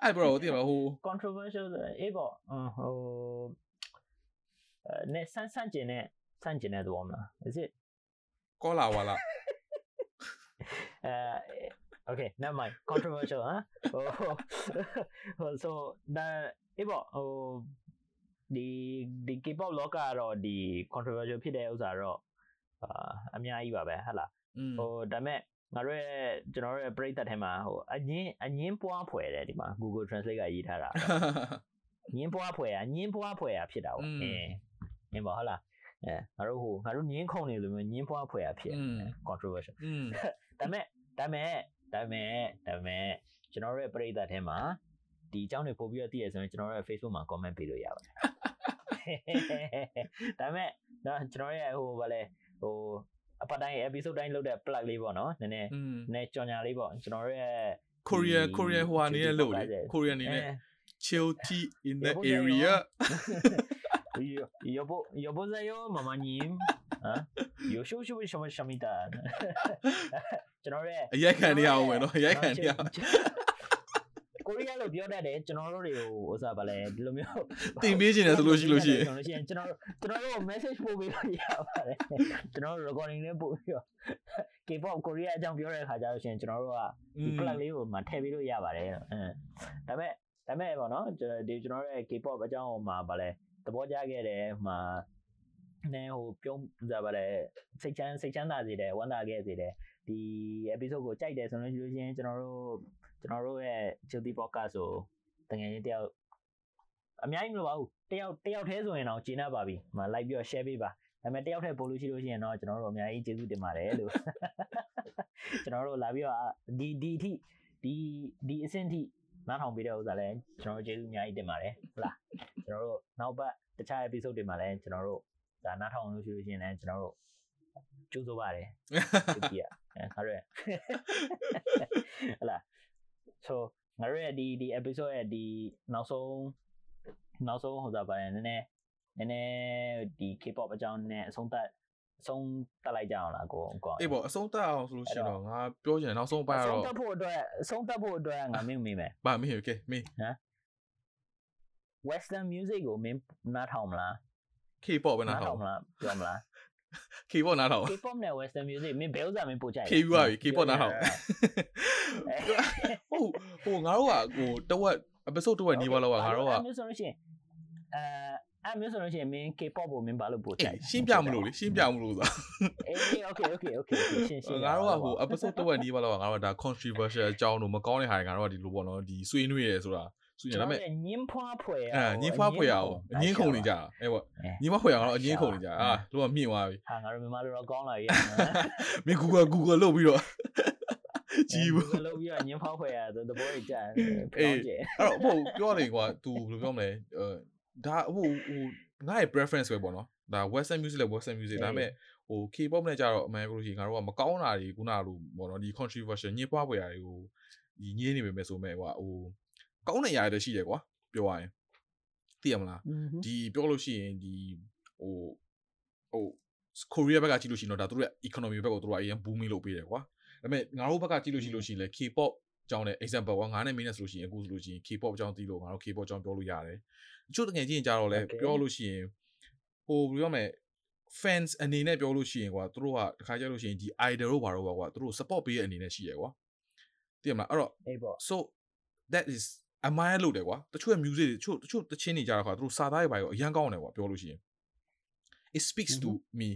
အဲ့ bro ဒီမှာဟို controversial အေးပေါ့ဟိုအဲဆန်းဆန်းကျင်တဲ့ဆန်းကျင်တဲ့သဘောမလား is it ကောလာဝါလာ အဲ okay never mind controversial ဟမ်ဟိုဟို so ဒါအေးပေါ့ဟိုဒီဒီ K-pop လောကကတော့ဒီ controversial ဖြစ်တဲ့ဥစ္စာတော့အာအများကြီးပါပဲဟုတ်လားဟိုဒါမဲ့ငါတို့ရဲ့ကျွန်တော်တို့ရဲ့ပရိသတ်ထဲမှာဟိုအငင်းအငင်းပွားဖွယ်တယ်ဒီမှာ Google Translate ကရေးထားတာငင်းပွားဖွယ်อ่ะငင်းပွားဖွယ်อ่ะဖြစ်တာပေါ့အင်းငင်းပါဟုတ်လားအဲငါတို့ဟိုငါတို့ငင်းခုန်နေလို့မျိုးငင်းပွားဖွယ်อ่ะဖြစ် controversial ဒါမဲ့ဒါမဲ့ဒါမဲ့ဒါမဲ့ကျွန်တော်တို့ရဲ့ပရိသတ်ထဲမှာဒီအကြောင်းတွေပို့ပြီးတော့သိရဆိုရင်ကျွန်တော်တို့ရဲ့ Facebook မှာ comment ပေးလို့ရပါတယ်ဒါမဲ့တော့ကျွန်တော်ရဲ့ဟိုဗာလဲဟိုအပတ်တိုင်း episode တိုင်းလုပ်တဲ့ plug လေးပေါ့နော်နည်းနည်းနည်းကြော်ညာလေးပေါ့ကျွန်တော်တို့ရဲ့ Korean Korean ဟိုအနေနဲ့လုပ်လေ Korean အနေနဲ့ chill tea in the area 여보 여보세요 마마님 요쇼쇼 샤마샤미다ကျွန်တော်ရဲ့ရိုက်ခံနေရအောင်မယ်နော်ရိုက်ခံနေရကိုရီးယားလို့ပြောတတ်တယ်ကျွန်တော်တို့တွေကိုဥစားပါလဲဒီလိုမျိုးတင်ပေးခြင်းတယ်ဆိုလို့ရှိလို့ရှိရင်ကျွန်တော်တို့ကျွန်တော်ကျွန်တော်တို့ message ပို့ပေးလို့ရပါတယ်ကျွန်တော်တို့ recording လေးပို့ပြီးတော့ K-pop ကိုရီးယားအကြောင်းပြောတဲ့ခါကျတော့ရှင်ကျွန်တော်တို့ကဒီ plug လေးကိုမှထည့်ပေးလို့ရပါတယ်အဲဒါပေမဲ့ဒါပေမဲ့ပေါ့နော်ဒီကျွန်တော်တို့ရဲ့ K-pop အကြောင်းကိုမှပါလဲ သဘောကျခဲ့တယ်ဟိုမှာနဲဟိုပြုံးကြပါလေစိတ်ချမ်းစိတ်ချမ်းသာစေတယ်ဝမ်းသာခဲ့စေတယ်ဒီ episode ကိုကြိုက်တယ်ဆိုလို့ရှိလို့ချင်းကျွန်တော်တို့ကျွန်တော်တို့ရဲ့ Chilty podcast ကိုတကယ်ကြီးတယောက်အများကြီးမလိုပါဘူးတယောက်တယောက်တည်းဆိုရင်တော့ကျင်း납ပါပြီမ like ပြီးတော့ share ပေးပါဒါပေမဲ့တယောက်တည်းပို့လို့ရှိလို့ရှိရင်တော့ကျွန်တော်တို့အများကြီးကျေးဇူးတင်ပါတယ်လို့ကျွန်တော်တို့လာပြီးတော့ဒီဒီအထိဒီဒီအဆင့်ထိနားထောင်ပေးတဲ့ဥစ္စာလည်းကျွန်တော်တို့ကျေးဇူးအများကြီးတင်ပါတယ်ဟုတ်လား ကျွန်တော်တို့နောက်ပတ်တခြား episode တွေမှာလည်းကျွန်တော်တို့ဒါနားထောင်လို့ရှိလို့ရှိရင်လည်းကျွန်တော်တို့ကျူးစိုးပါတယ်ကျူးပြရငါတို့ဟလာ so ငါတို့ရဲ့ဒီဒီ episode ရဲ့ဒီနောက်ဆုံးနောက်ဆုံးဟိုစားပါတယ်နည်းနည်းနည်းနည်းဒီ K-pop အကြောင်းနဲ့အဆုံးသတ်အဆုံးသတ်လိုက်ကြအောင်လားကိုကိုအေးပေါ့အဆုံးသတ်အောင်ဆိုလို့ရှိတော့ငါပြောချင်နောက်ဆုံးပိုင်းတော့အဆုံးသတ်ဖို့အတွက်အဆုံးသတ်ဖို့အတွက်ငါမင်းမေးမယ်ဗာမင်း okay မင်းဟမ် western music ကိုမင်းနားထောင်မလား K-pop ပဲနားထောင်မလားပြောမလား K-pop နားထောင် K-pop နဲ့ western music မင်းဘယ်ဥစ္စာမင်းပို့ကြိုက် K ပြီးပါပြီ K-pop နားထောင်ဟိုဟိုငါတို့ကဟိုတဝက် episode တဝက်နီးပါးလောက်ကငါတို့ကအဲ့မျိုးဆိုလို့ရှိရင်အဲအဲ့မျိုးဆိုလို့ရှိရင်မင်း K-pop ကိုမင်းဘာလို့ပို့ကြိုက်အေးရှင်းပြမလို့လေရှင်းပြမလို့သာအေး okay okay okay ရှင်းရှင်းငါတို့ကဟို episode တဝက်နီးပါးလောက်ကငါတို့ကဒါ controversial အကြောင်းတို့မကောင်းတဲ့ဟာတွေငါတို့ကဒီလိုပေါ့နော်ဒီဆွေးနွေးရဲဆိုတာ ဆွေးနွေးဒါပေမဲ့ညင်းဖွားဖွယ်အဲညင်းဖွားဖွယ်ရအောင်အငင်းခုန်နေကြတာအဲပေါ့ညင်းဖွားဖွယ်ရအောင်တော့အငင်းခုန်နေကြအာလောကမြင့်သွားပြီဟာငါတို့မြန်မာလိုတော့ကောင်းလာပြီမင်း Google Google လုပ်ပြီးတော့ကြီးဘူးလို့ပြီးတော့ညင်းဖွားဖွယ်ရတော့တဘောကြီးကြာအေးပြောကြည့်အဲ့တော့ဟိုပြောတယ်ကွာ तू ဘယ်လိုပြောမလဲအဲဒါဟိုဟိုငါ့ရဲ့ preference ပဲပေါ့နော်ဒါ western music လဲ western music ဒါပေမဲ့ဟို K-pop နဲ့ကြတော့အမှန်ပြောလို့ရှိရင်ငါတို့ကမကောင်းတာတွေခုနကလိုပေါ့နော်ဒီ controversial ညစ်ပွားဖွယ်ရာတွေကိုဒီညင်းနေပေမဲ့ဆိုမဲ့ကွာဟို ကောင်းတဲ့ຢာတွေရှိတယ်ကွာပြောရရင်သိရမလားဒီပြောလို့ရှိရင်ဒီဟိုဟိုကိုရီးယားဘက်ကကြည့်လို့ရှိရင်တော့ဒါသူတို့ရဲ့ economy ဘက်ကိုသူတို့ကအရင် booming လုပ်ပေးတယ်ကွာဒါပေမဲ့ငါတို့ဘက်ကကြည့်လို့ရှိလို့ရှိရင်လေ K-pop အကြောင်းနဲ့ example ကွာငါနဲ့မင်းနဲ့ဆိုလို့ရှိရင်အခုဆိုလို့ရှိရင် K-pop အကြောင်းသိလို့ငါတို့ K-pop အကြောင်းပြောလို့ရတယ်အချို့တကယ်ကြည့်ရင်ကြတော့လေပြောလို့ရှိရင်ဟိုဘယ်လိုပြောမလဲ fans အနေနဲ့ပြောလို့ရှိရင်ကွာသူတို့ကတခါကြလို့ရှိရင်ဒီ idol တို့ဘာတို့ပါကွာသူတို့ support ပေးတဲ့အနေနဲ့ရှိရကွာသိရမလားအဲ့တော့အေးပေါ့ so that is admire လုပ်တယ်ကွာတချို့ရဲ့ music တွေတချို့တချို့တချင်းတွေကြတော့ခါသူတို့စာသားတွေပါရောအရန်ကောင်းတယ်ကွာပြောလို့ရှိရင် it speaks to me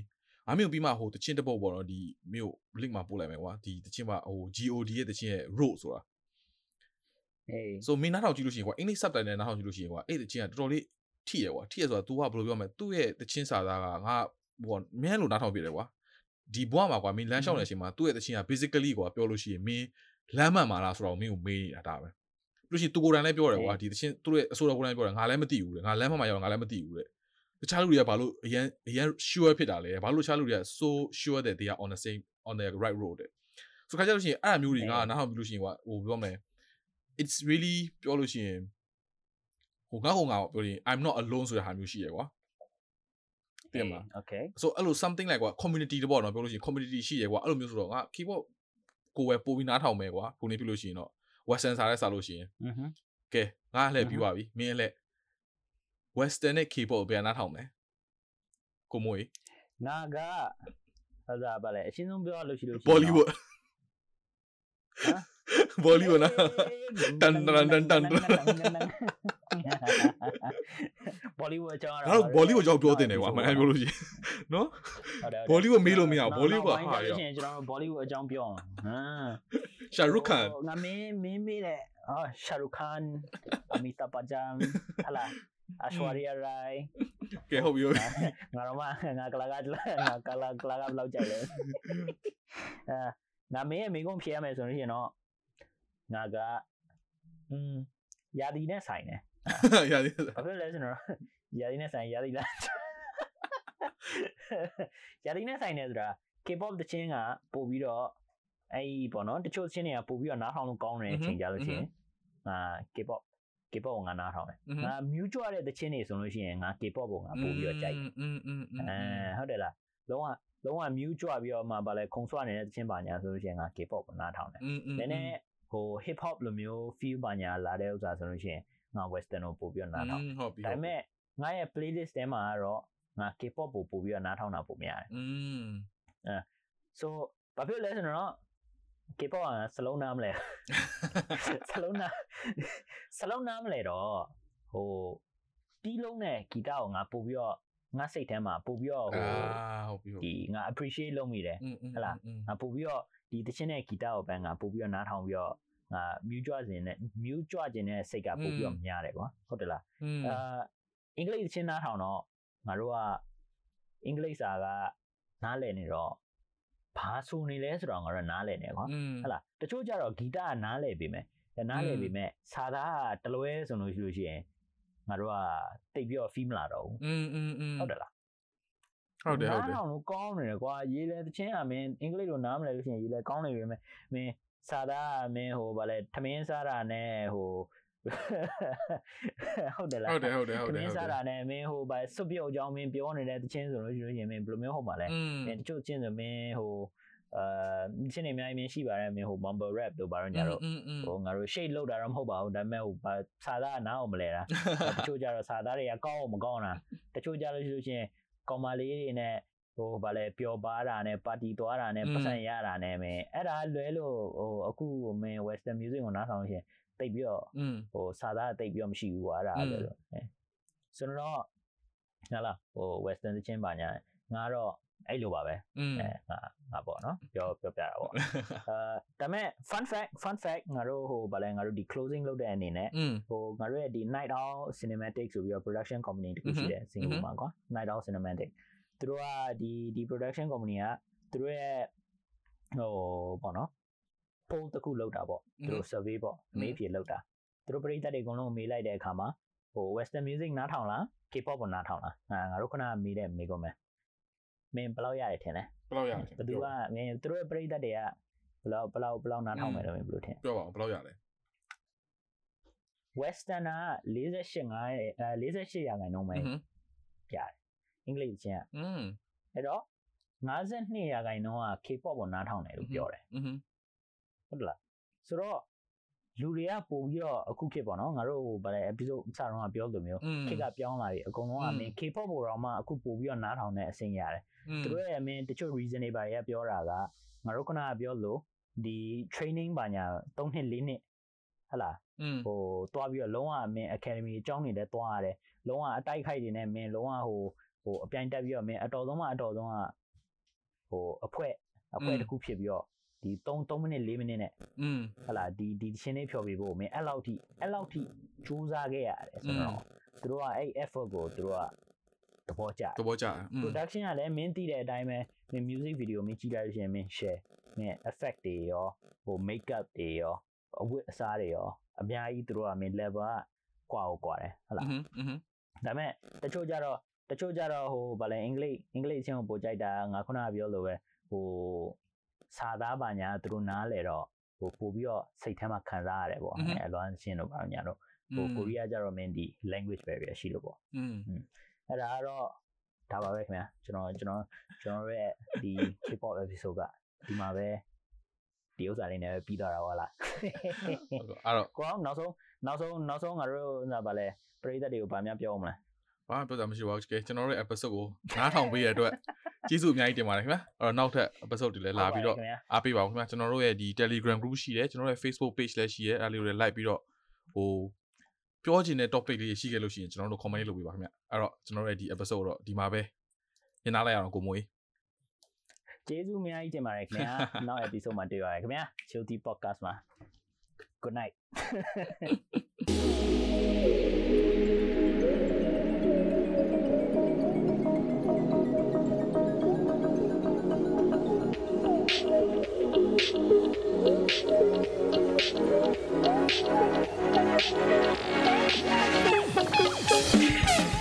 အမျိုးပြီးမှဟိုတချင်းတစ်ပုတ်ပေါ့နော်ဒီမြို့ link မှာပို့လိုက်မယ်ကွာဒီတချင်းမှာဟို GOD ရဲ့တချင်းရဲ့ road ဆိုတာအေး so မင်းနားထောင်ကြည့်လို့ရှိရင်ကွာ English subtitle နဲ့နားထောင်ကြည့်လို့ရှိရင်ကွာအဲ့တချင်းကတော်တော်လေးထိရကွာထိရဆိုတာ तू ကဘယ်လိုပြောမလဲသူ့ရဲ့တချင်းစာသားကငါဟိုမင်းလို့နားထောင်ပြတယ်ကွာဒီဘွားမှာကွာမင်းလမ်းလျှောက်နေတဲ့အချိန်မှာသူ့ရဲ့တချင်းက basically ကွာပြောလို့ရှိရင်မင်းလမ်းမှန်မှာလားဆိုတော့မင်းကိုမေးနေတာဒါပဲ လို့ရှိရင်သူကိုယ်တိုင်လည်းပြောတယ်ကွာဒီတချင်းသူ့ရဲ့အဆိုတော်ကိုယ်တိုင်ပြောတယ်ငါလည်းမသိဘူးတဲ့ငါလမ်းမှန်မှာရောက်ငါလည်းမသိဘူးတဲ့တခြားလူတွေကဘာလို့အရင်အရင် sure ဖြစ်တာလဲဘာလို့တခြားလူတွေက so sure that they are on the same on the right road တဲ့ဆိုခါကြလို့ရှိရင်အဲ့အမျိုးတွေငါနားထောင်ပြီးလို့ရှိရင်ကွာဟိုပြောမယ် it's really ပြောလို့ရှိရင်ဟိုငါ့ဟိုငါပြောရင် I'm not alone ဆိုတဲ့ဟာမျိုးရှိရကွာတင်မလား okay so အဲ့လို something like ကွာ community တပေါ့နော်ပြောလို့ရှိရင် community ရှိရကွာအဲ့လိုမျိုးဆိုတော့ငါ keyboard ကိုယ်ပဲပို့ပြီးနားထောင်မယ်ကွာခုနေပြလို့ရှိရင်တော့ western စားတဲ့စားလို့ရှိရင်อือဟึကဲငါလှည့်ပြီးပါပြီမင်းလှည့် western နဲ့ k-pop ပြန်နားထောင်မယ်ကိုမွေနာကဟာဒါပါလေအရှင်းဆုံးပြောလို့ရှိလို့ရှိ Bollywood ဟမ် Bollywood နာတန်တန်တန်တန် Bollywood အကြောင်းငါတို့ bollywood ကြောင့်ပြောတင်တယ်ကွာမန်ပြောလို့ရှိရင်နော် bollywood မေးလို့မရဘူး bollywood ကဟာရောရှင်ကျွန်တော် Bollywood အကြောင်းပြောအောင်ဟမ် shahrukh khan ငါမင်းမင်းမေးတယ်အာ Shahrukh Khan Amitabh Bachchan ဟလာ Ashwarya Rai ကဲဟုတ်ပြီဟုတ်ပြီငါတော့မငါကလာကငါကလာကလာကဘယ်လောက်ကြိုက်လဲအဲငါမင်းရဲ့မိကုန်းဖြေရမယ်ဆိုလို့ရှိရင်တော့ငါကอืมယာဒီနဲ့ဆိုင်တယ် ရာသီဘာဖြစ်လဲကျွန်တော်ရာသီနဲ့ဆိုင်ရာသီလားရာသီနဲ့ဆိုင်နေဆိုတာ K-pop တချင်းကပို့ပြီးတော့အဲ့ပေါ့နော်တချို့ချင်းတွေကပို့ပြီးတော့နားထောင်လို့ကောင်းတဲ့အချိန်ကြလို့ချင်းငါ K-pop K-pop ကိုငါနားထောင်တယ်ငါ mute ကြွတဲ့တချင်းတွေဆိုလို့ရှိရင်ငါ K-pop ကိုငါပို့ပြီးတော့ကြိုက်အဲဟုတ်တယ်လားလုံးဝလုံးဝ mute ကြွပြီးတော့မှဗာလဲခုံဆွနေတဲ့တချင်းပါညာဆိုလို့ရှိရင်ငါ K-pop ကိုနားထောင်တယ်နည်းနည်းဟို hip hop လိုမျိုး feel ပါညာလာတဲ့ဥစ္စာဆိုလို့ရှိရင် ငါ western ကိုပို့ပြီးတော့နားထောင်ဟုတ်ပြီဒါပေမဲ့ငါရဲ့ playlist ထဲမှာကတော့ငါ K-pop ကိုပို့ပြီးတော့နားထောင်တာပုံများတယ်อืมအဲ so ဘာဖြစ်လဲဆိုတော့ K-pop ကစလုံးနားမလဲစလုံးနားစလုံးနားမလဲတော့ဟိုတီးလုံးနဲ့ဂီတကိုငါပို့ပြီးတော့ငါစိတ်ထဲမှာပို့ပြီးတော့ဟိုဟုတ်ပြီဒီငါ appreciate လုပ်မိတယ်ဟဲ့လားငါပို့ပြီးတော့ဒီတခြင်းနဲ့ဂီတကိုပဲငါပို့ပြီးတော့နားထောင်ပြီးတော့ ငါ mute ကြွခြင်းနဲ့ mute ကြွခြင်းနဲ့စိတ်ကပို့ပြီးတော့များတယ်ကွာဟုတ်တယ်လား อืม အာအင်္ဂလိပ်တချင်းနားထောင်တော့ငါတို့ကအင်္ဂလိပ်စာကနားလည်နေတော့ဘာဆိုနေလဲဆိုတော့ငါတို့နားလည်နေကွာ อืม ဟုတ်လားတချို့ကြတော့ဂီတကနားလည်ပြီမယ်နားလည်ပြီမဲ့စာသားကတလွဲဆိုလို့ရှိလို့ရှိရင်ငါတို့ကတိတ်ပြီးတော့ feel မလာတော့ဘူး อืมอืมอืม ဟုတ်တယ်လား ဟုတ်တယ်ဟုတ်တယ် နားထောင်လို့ကောင်းနေတယ်ကွာရေးလဲတချင်းကမင်းအင်္ဂလိပ်လိုနားမလဲလို့ရှိရင်ရေးလဲကောင်းနေပြီမဲ့မင်း စာသားမင်းဟိုဗာလဲထမင်းစားတာနဲ့ဟိုဟုတ်တယ်လားဟုတ်တယ်ဟုတ်တယ်ဟုတ်တယ်မင်းစားတာနဲ့မင်းဟိုဗာစွပြုတ်အကြောင်းမင်းပြောနေတဲ့တခြင်းဆိုလို့ရှိရင်မင်းဘယ်လိုမျိုးဟုတ်ပါလဲမင်းတချို့ချင်းဆိုမင်းဟိုအာချင်းနေအများကြီးရှိပါတယ်မင်းဟို bumble rap တို့ဘာလို့ညာတော့ဟိုငါတို့ shade လောက်တာတော့မဟုတ်ပါဘူးဒါပေမဲ့ဟိုစာသားကနားအောင်မလဲတာတချို့ကြတော့စာသားတွေကကောင်းအောင်မကောင်းတာတချို့ကြလို့ရှိလို့ချင်းကောင်မလေးတွေနဲ့ ဟိုဗာလဲပျော်ပါတာနဲ့ပါတီသွားတာနဲ့ပတ်စံရတာနဲ့မင်းအဲ့ဒါလွဲလို့ဟိုအခုမင်း western music ကိုနားဆောင်ရှင်တိတ်ပြီးတော့ဟိုစာသားတိတ်ပြီးတော့မရှိဘူးကွာအဲ့ဒါလွဲလို့ဆိုတော့ဟလာဟို western ချင်းပါညာငါတော့အဲ့လိုပါပဲအဲငါငါပေါ့နော်ပြောပြောပြတာပေါ့အာဒါမဲ့ fun fact fun fact ငါတို့ဟိုဗာလဲငါတို့ဒီ closing လုပ်တဲ့အနေနဲ့ဟိုငါတို့ရဲ့ဒီ night owl cinematic ဆိုပြီးတော့ production company တခုရှိတယ်စင်ကာပူမှာကွာ night owl cinematic အဲ သူတို့ကဒီဒီ production company ကသူတို့ရဲ့ဟိုပေါ့နော် poll တစ်ခုလုပ်တာပေါ့သူတို့ survey ပေါ့အမေးဖြေလုပ်တာသူတို့ပရိသတ်တွေအကုန်လုံးမေးလိုက်တဲ့အခါမှာဟို western music နားထောင်လား K-pop ကိုနားထောင်လားငါငါတို့ခုနကမေးတဲ့မေးခွန်းပဲမင်းဘယ်လောက်ရတယ်ထင်လဲဘယ်လောက်ရလဲဘယ်သူကမင်းသူတို့ရဲ့ပရိသတ်တွေကဘယ်လောက်ဘယ်လောက်ဘယ်လောက်နားထောင်မယ်လို့မင်းဘယ်လိုထင်ပြောပါအောင်ဘယ်လောက်ရလဲ western က48 9အဲ48ရာခိုင်နှုန်းပဲอืมပြတယ် အင်္ဂလိပ်ချင်းက อืม အဲ့တော့52ရာခိုင်နှုန်းက K-pop ကိုနားထောင်တယ်လို့ပြောတယ် อืม ဟုတ်တယ်လားဆိုတော့လူတွေကပို့ပြီးတော့အခုခေတ်ပေါ့နော်ငါတို့ဟိုဗါလဲ episode စတော့ကပြောလိုမျိုး อืม ခေတ်ကပြောင်းလာပြီအကုန်လုံးကမင်း K-pop ကိုတော့မှအခုပို့ပြီးတော့နားထောင်တဲ့အဆင့်ရတယ်သူတို့ရဲ့မင်းတချို့ reason တွေပါရပြောတာကငါတို့ခုနကပြောလို့ဒီ training ပါညာ3နှစ်4နှစ်ဟဟလား อืม ဟိုတွားပြီးတော့လုံးဝမင်း academy အကြောင်းတွေလည်းတွားရတယ်လုံးဝအတိုက်ခိုက်တွေနဲ့မင်းလုံးဝဟို ဟိုအပြိုင်တက်ပြီးတော့မင်းအတော်ဆုံးမှအတော်ဆုံးကဟိုအဖွဲအဖွဲတစ်ခုဖြစ်ပြီးတော့ဒီ3 3မိနစ်4မိနစ်နဲ့อืมဟလာဒီဒီရှင်လေးဖြော်ပြဖို့မင်းအဲ့လောက်ထိအဲ့လောက်ထိစူးစမ်းခဲ့ရတယ်ဆိုတော့သူတို့ကအဲ့ effort ကိုသူတို့ကသဘောကျသဘောကျ production ကလည်းမင်းသိတဲ့အတိုင်းပဲမင်း music video မင်းကြည့်လိုက်လို့ရှိရင်မင်း share မင်း effect တွေရောဟို make up တွေရောအဝတ်အစားတွေရောအများကြီးသူတို့ကမင်း level ကကွာကိုကွာတယ်ဟုတ်လားဒါပေမဲ့တချို့ကြတော့ တချို့ကြတော့ဟိုဗာလဲအင်္ဂလိပ်အင်္ဂလိပ်ချင်းကိုပို့ကြိုက်တာငါခုနကပြောလို့ပဲဟိုစာသားပါညာသူတို့နားလေတော့ဟိုပို့ပြီးတော့စိတ်ထဲမှာခံစားရတယ်ပေါ့အဲအလွမ်းရှင်းတော့ပါညာတော့ဟိုကိုရီးယားကြတော့မင်းဒီ language barrier ရှိလို့ပေါ့อืมအဲ့ဒါကတော့ဒါပါပဲခင်ဗျာကျွန်တော်ကျွန်တော်ကျွန်တော်ရဲ့ဒီ K-pop episode ကဒီမှာပဲဒီဥစ္စာလေးနဲ့ပဲပြီးသွားတာဟုတ်လားအဲ့တော့ကိုအောင်နောက်ဆုံးနောက်ဆုံးနောက်ဆုံးငါတို့ဟိုဗာလဲပရိသတ်တွေကိုဗာများပြောအောင်မလား ဘာမှပြောတာမရှိပါဘူးကဲကျွန်တော်တို့ရဲ့ episode ကိုနားထောင်ပေးရတဲ့အတွက်ကျေးဇူးအများကြီးတင်ပါတယ်ခင်ဗျာအဲ့တော့နောက်ထပ် episode တွေလည်းလာပြီးတော့ဟုတ်ပါတယ်ခင်ဗျာအားပေးပါဦးခင်ဗျာကျွန်တော်တို့ရဲ့ဒီ Telegram group ရှိတယ်ကျွန်တော်တို့ရဲ့ Facebook page လည်းရှိရဲအဲ့လေးကိုလည်း like ပြီးတော့ဟိုပြောချင်တဲ့ topic လေးရှိခဲ့လို့ရှိရင်ကျွန်တော်တို့ comment လေးလုပ်ပေးပါခင်ဗျာအဲ့တော့ကျွန်တော်တို့ရဲ့ဒီ episode တော့ဒီမှာပဲညနာလိုက်ရအောင်ကိုမွေးကျေးဇူးအများကြီးတင်ပါတယ်ခင်ဗျာနောက် episode မှာတွေ့ရရခင်ဗျာ Chilty podcast မှာ good night Thank you.